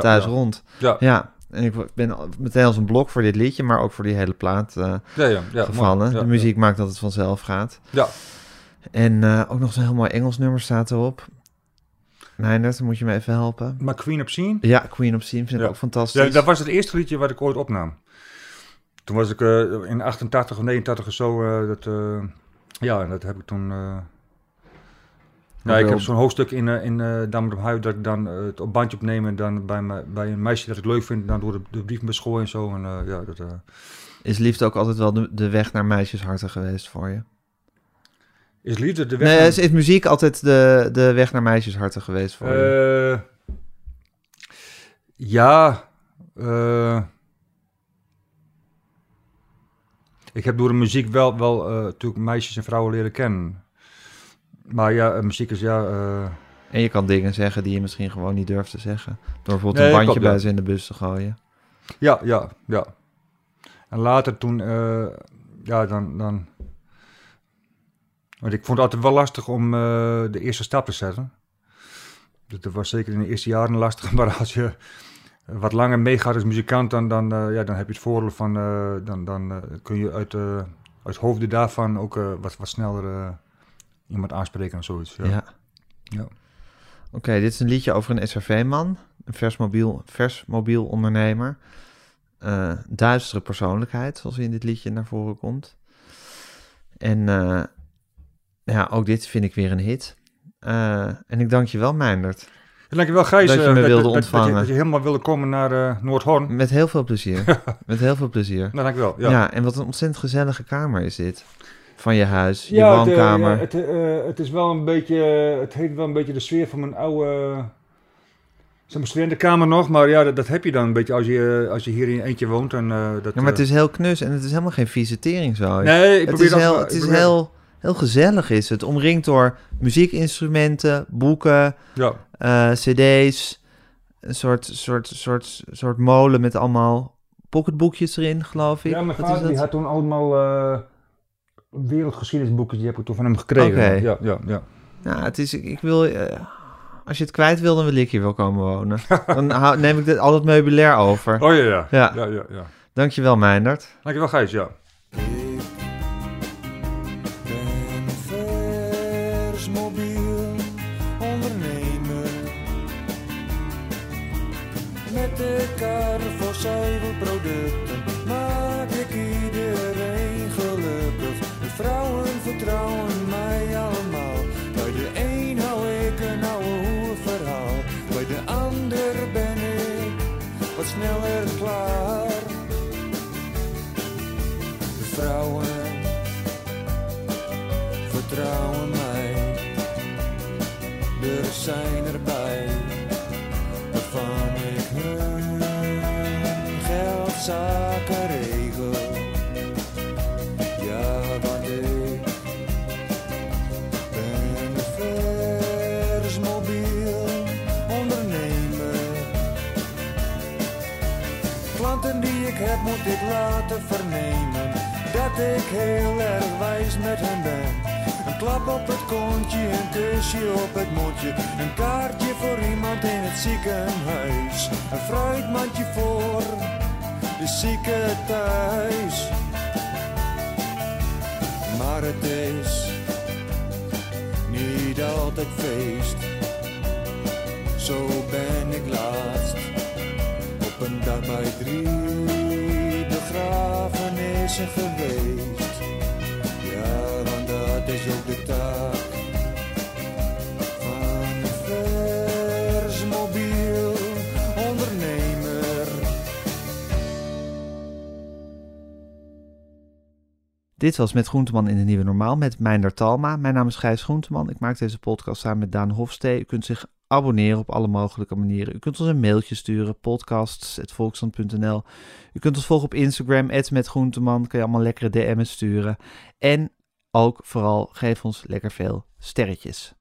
thuis rond. Ja. ja. En ik ben meteen als een blok voor dit liedje, maar ook voor die hele plaat eh, Ja, ja, ja. gevallen. mooi. De muziek maakt dat het vanzelf gaat. Ja. En eh, ook nog zo'n heel mooi Engels nummer staat erop. Meindert, dan moet je me even helpen. Maar Queen Obscene? Ja, Queen of Scene vind ik ook fantastisch. Ja, dat was het eerste liedje wat ik ooit opnam. Toen was ik eh, in 88 of 89 of zo. eh, dat, eh, ja, en dat heb ik toen. Ja, ik heb zo'n hoofdstuk in, eh in uh, Dammer op Huid dat ik dan eh, het op bandje opneem en dan bij, me, bij een meisje dat ik leuk vind, dan door de, de brievenbus gooien en zo. En, ja, dat, Is liefde ook altijd wel de, de weg naar meisjesharten geweest voor je? is liefde de weg Nee, naar- is, is muziek altijd de, de weg naar meisjesharten geweest voor je? Ja. ik heb door de muziek wel, wel natuurlijk meisjes en vrouwen leren kennen. Maar ja, eh, muziek is ja. eh, En je kan dingen zeggen die je misschien gewoon niet durft te zeggen. Door bijvoorbeeld Nee, een bandje klopt, bij ze in de bus te gooien. ja, ja, ja. En later toen, eh, ja, dan, dan. Want ik vond het altijd wel lastig om de eerste stap te zetten. Dat was zeker in de eerste jaren lastig. Maar als je wat langer meegaat als muzikant, dan, dan, ja, dan heb je het voordeel van. dan dan kun je uit, uit hoofden daarvan ook wat, wat sneller iemand aanspreken en zoiets. Ja. Ja. Ja. Oké, dit is een liedje over een SRV-man. Een vers mobiel, vers mobiel ondernemer. Eh, duistere persoonlijkheid, zoals in dit liedje naar voren komt. En eh, ja, ook dit vind ik weer een hit. Eh, en ik dank je wel, Meindert. En dankjewel Gijs Dat je me wilde dat, dat, ontvangen. je, dat je helemaal wilde komen naar Noordhorn. Met heel veel plezier. Met heel veel plezier. Nou, dankjewel. Ja. Ja. en wat een ontzettend gezellige kamer is dit. Van je huis, je Ja, het, eh, woonkamer. ja, het, eh, het is wel een beetje, het heeft wel een beetje de sfeer van mijn oude, zeg maar, studentenkamer nog, maar ja, dat, dat heb je dan een beetje als je, als je hier in eentje woont. En, eh, dat, ja, maar het is heel knus en het is helemaal geen visitering zo. nee, ik het probeer is, dat- heel, het is probeer- heel, heel gezellig is het. Omringd door muziekinstrumenten, boeken, Ja, cd's. Een soort, soort, soort, soort molen met allemaal pocketboekjes erin, geloof ik. ja mijn is vader die had toen allemaal wereldgeschiedenisboeken, die heb ik toen van hem gekregen. Oké. Ja, ja, ja. Ja, het is, ik, wil... eh, als je het kwijt wil, dan wil ik hier wel komen wonen. dan hou- neem ik dit, al het meubilair over. Oh ja, ja. Ja. ja, ja, ja. Dankjewel, Meindert. Dankjewel Gijs, ja. Geldzaken regel. Ja, want ik ben een vers mobiel ondernemer. Klanten die ik heb moet ik laten vernemen Dat ik heel erg wijs met hen ben Een klap op het kontje, een kusje op het mondje Een kaartje voor iemand in het ziekenhuis Een fruitmandje voor de zieke thuis Maar het is niet altijd feest Zo ben ik laatst op een dag bij drie begrafenissen geweest. Dit was Met Groenteman in de Nieuwe Normaal met Meindert Talma. Mijn naam is Gijs Groenteman. Ik maak deze podcast samen met Daan Hofstee. U kunt zich abonneren op alle mogelijke manieren. U kunt ons een mailtje sturen, podcasts.volksstand.nl. U kunt ons volgen op Instagram, @metgroenteman. Kan je allemaal lekkere DM's sturen. En ook vooral geef ons lekker veel sterretjes.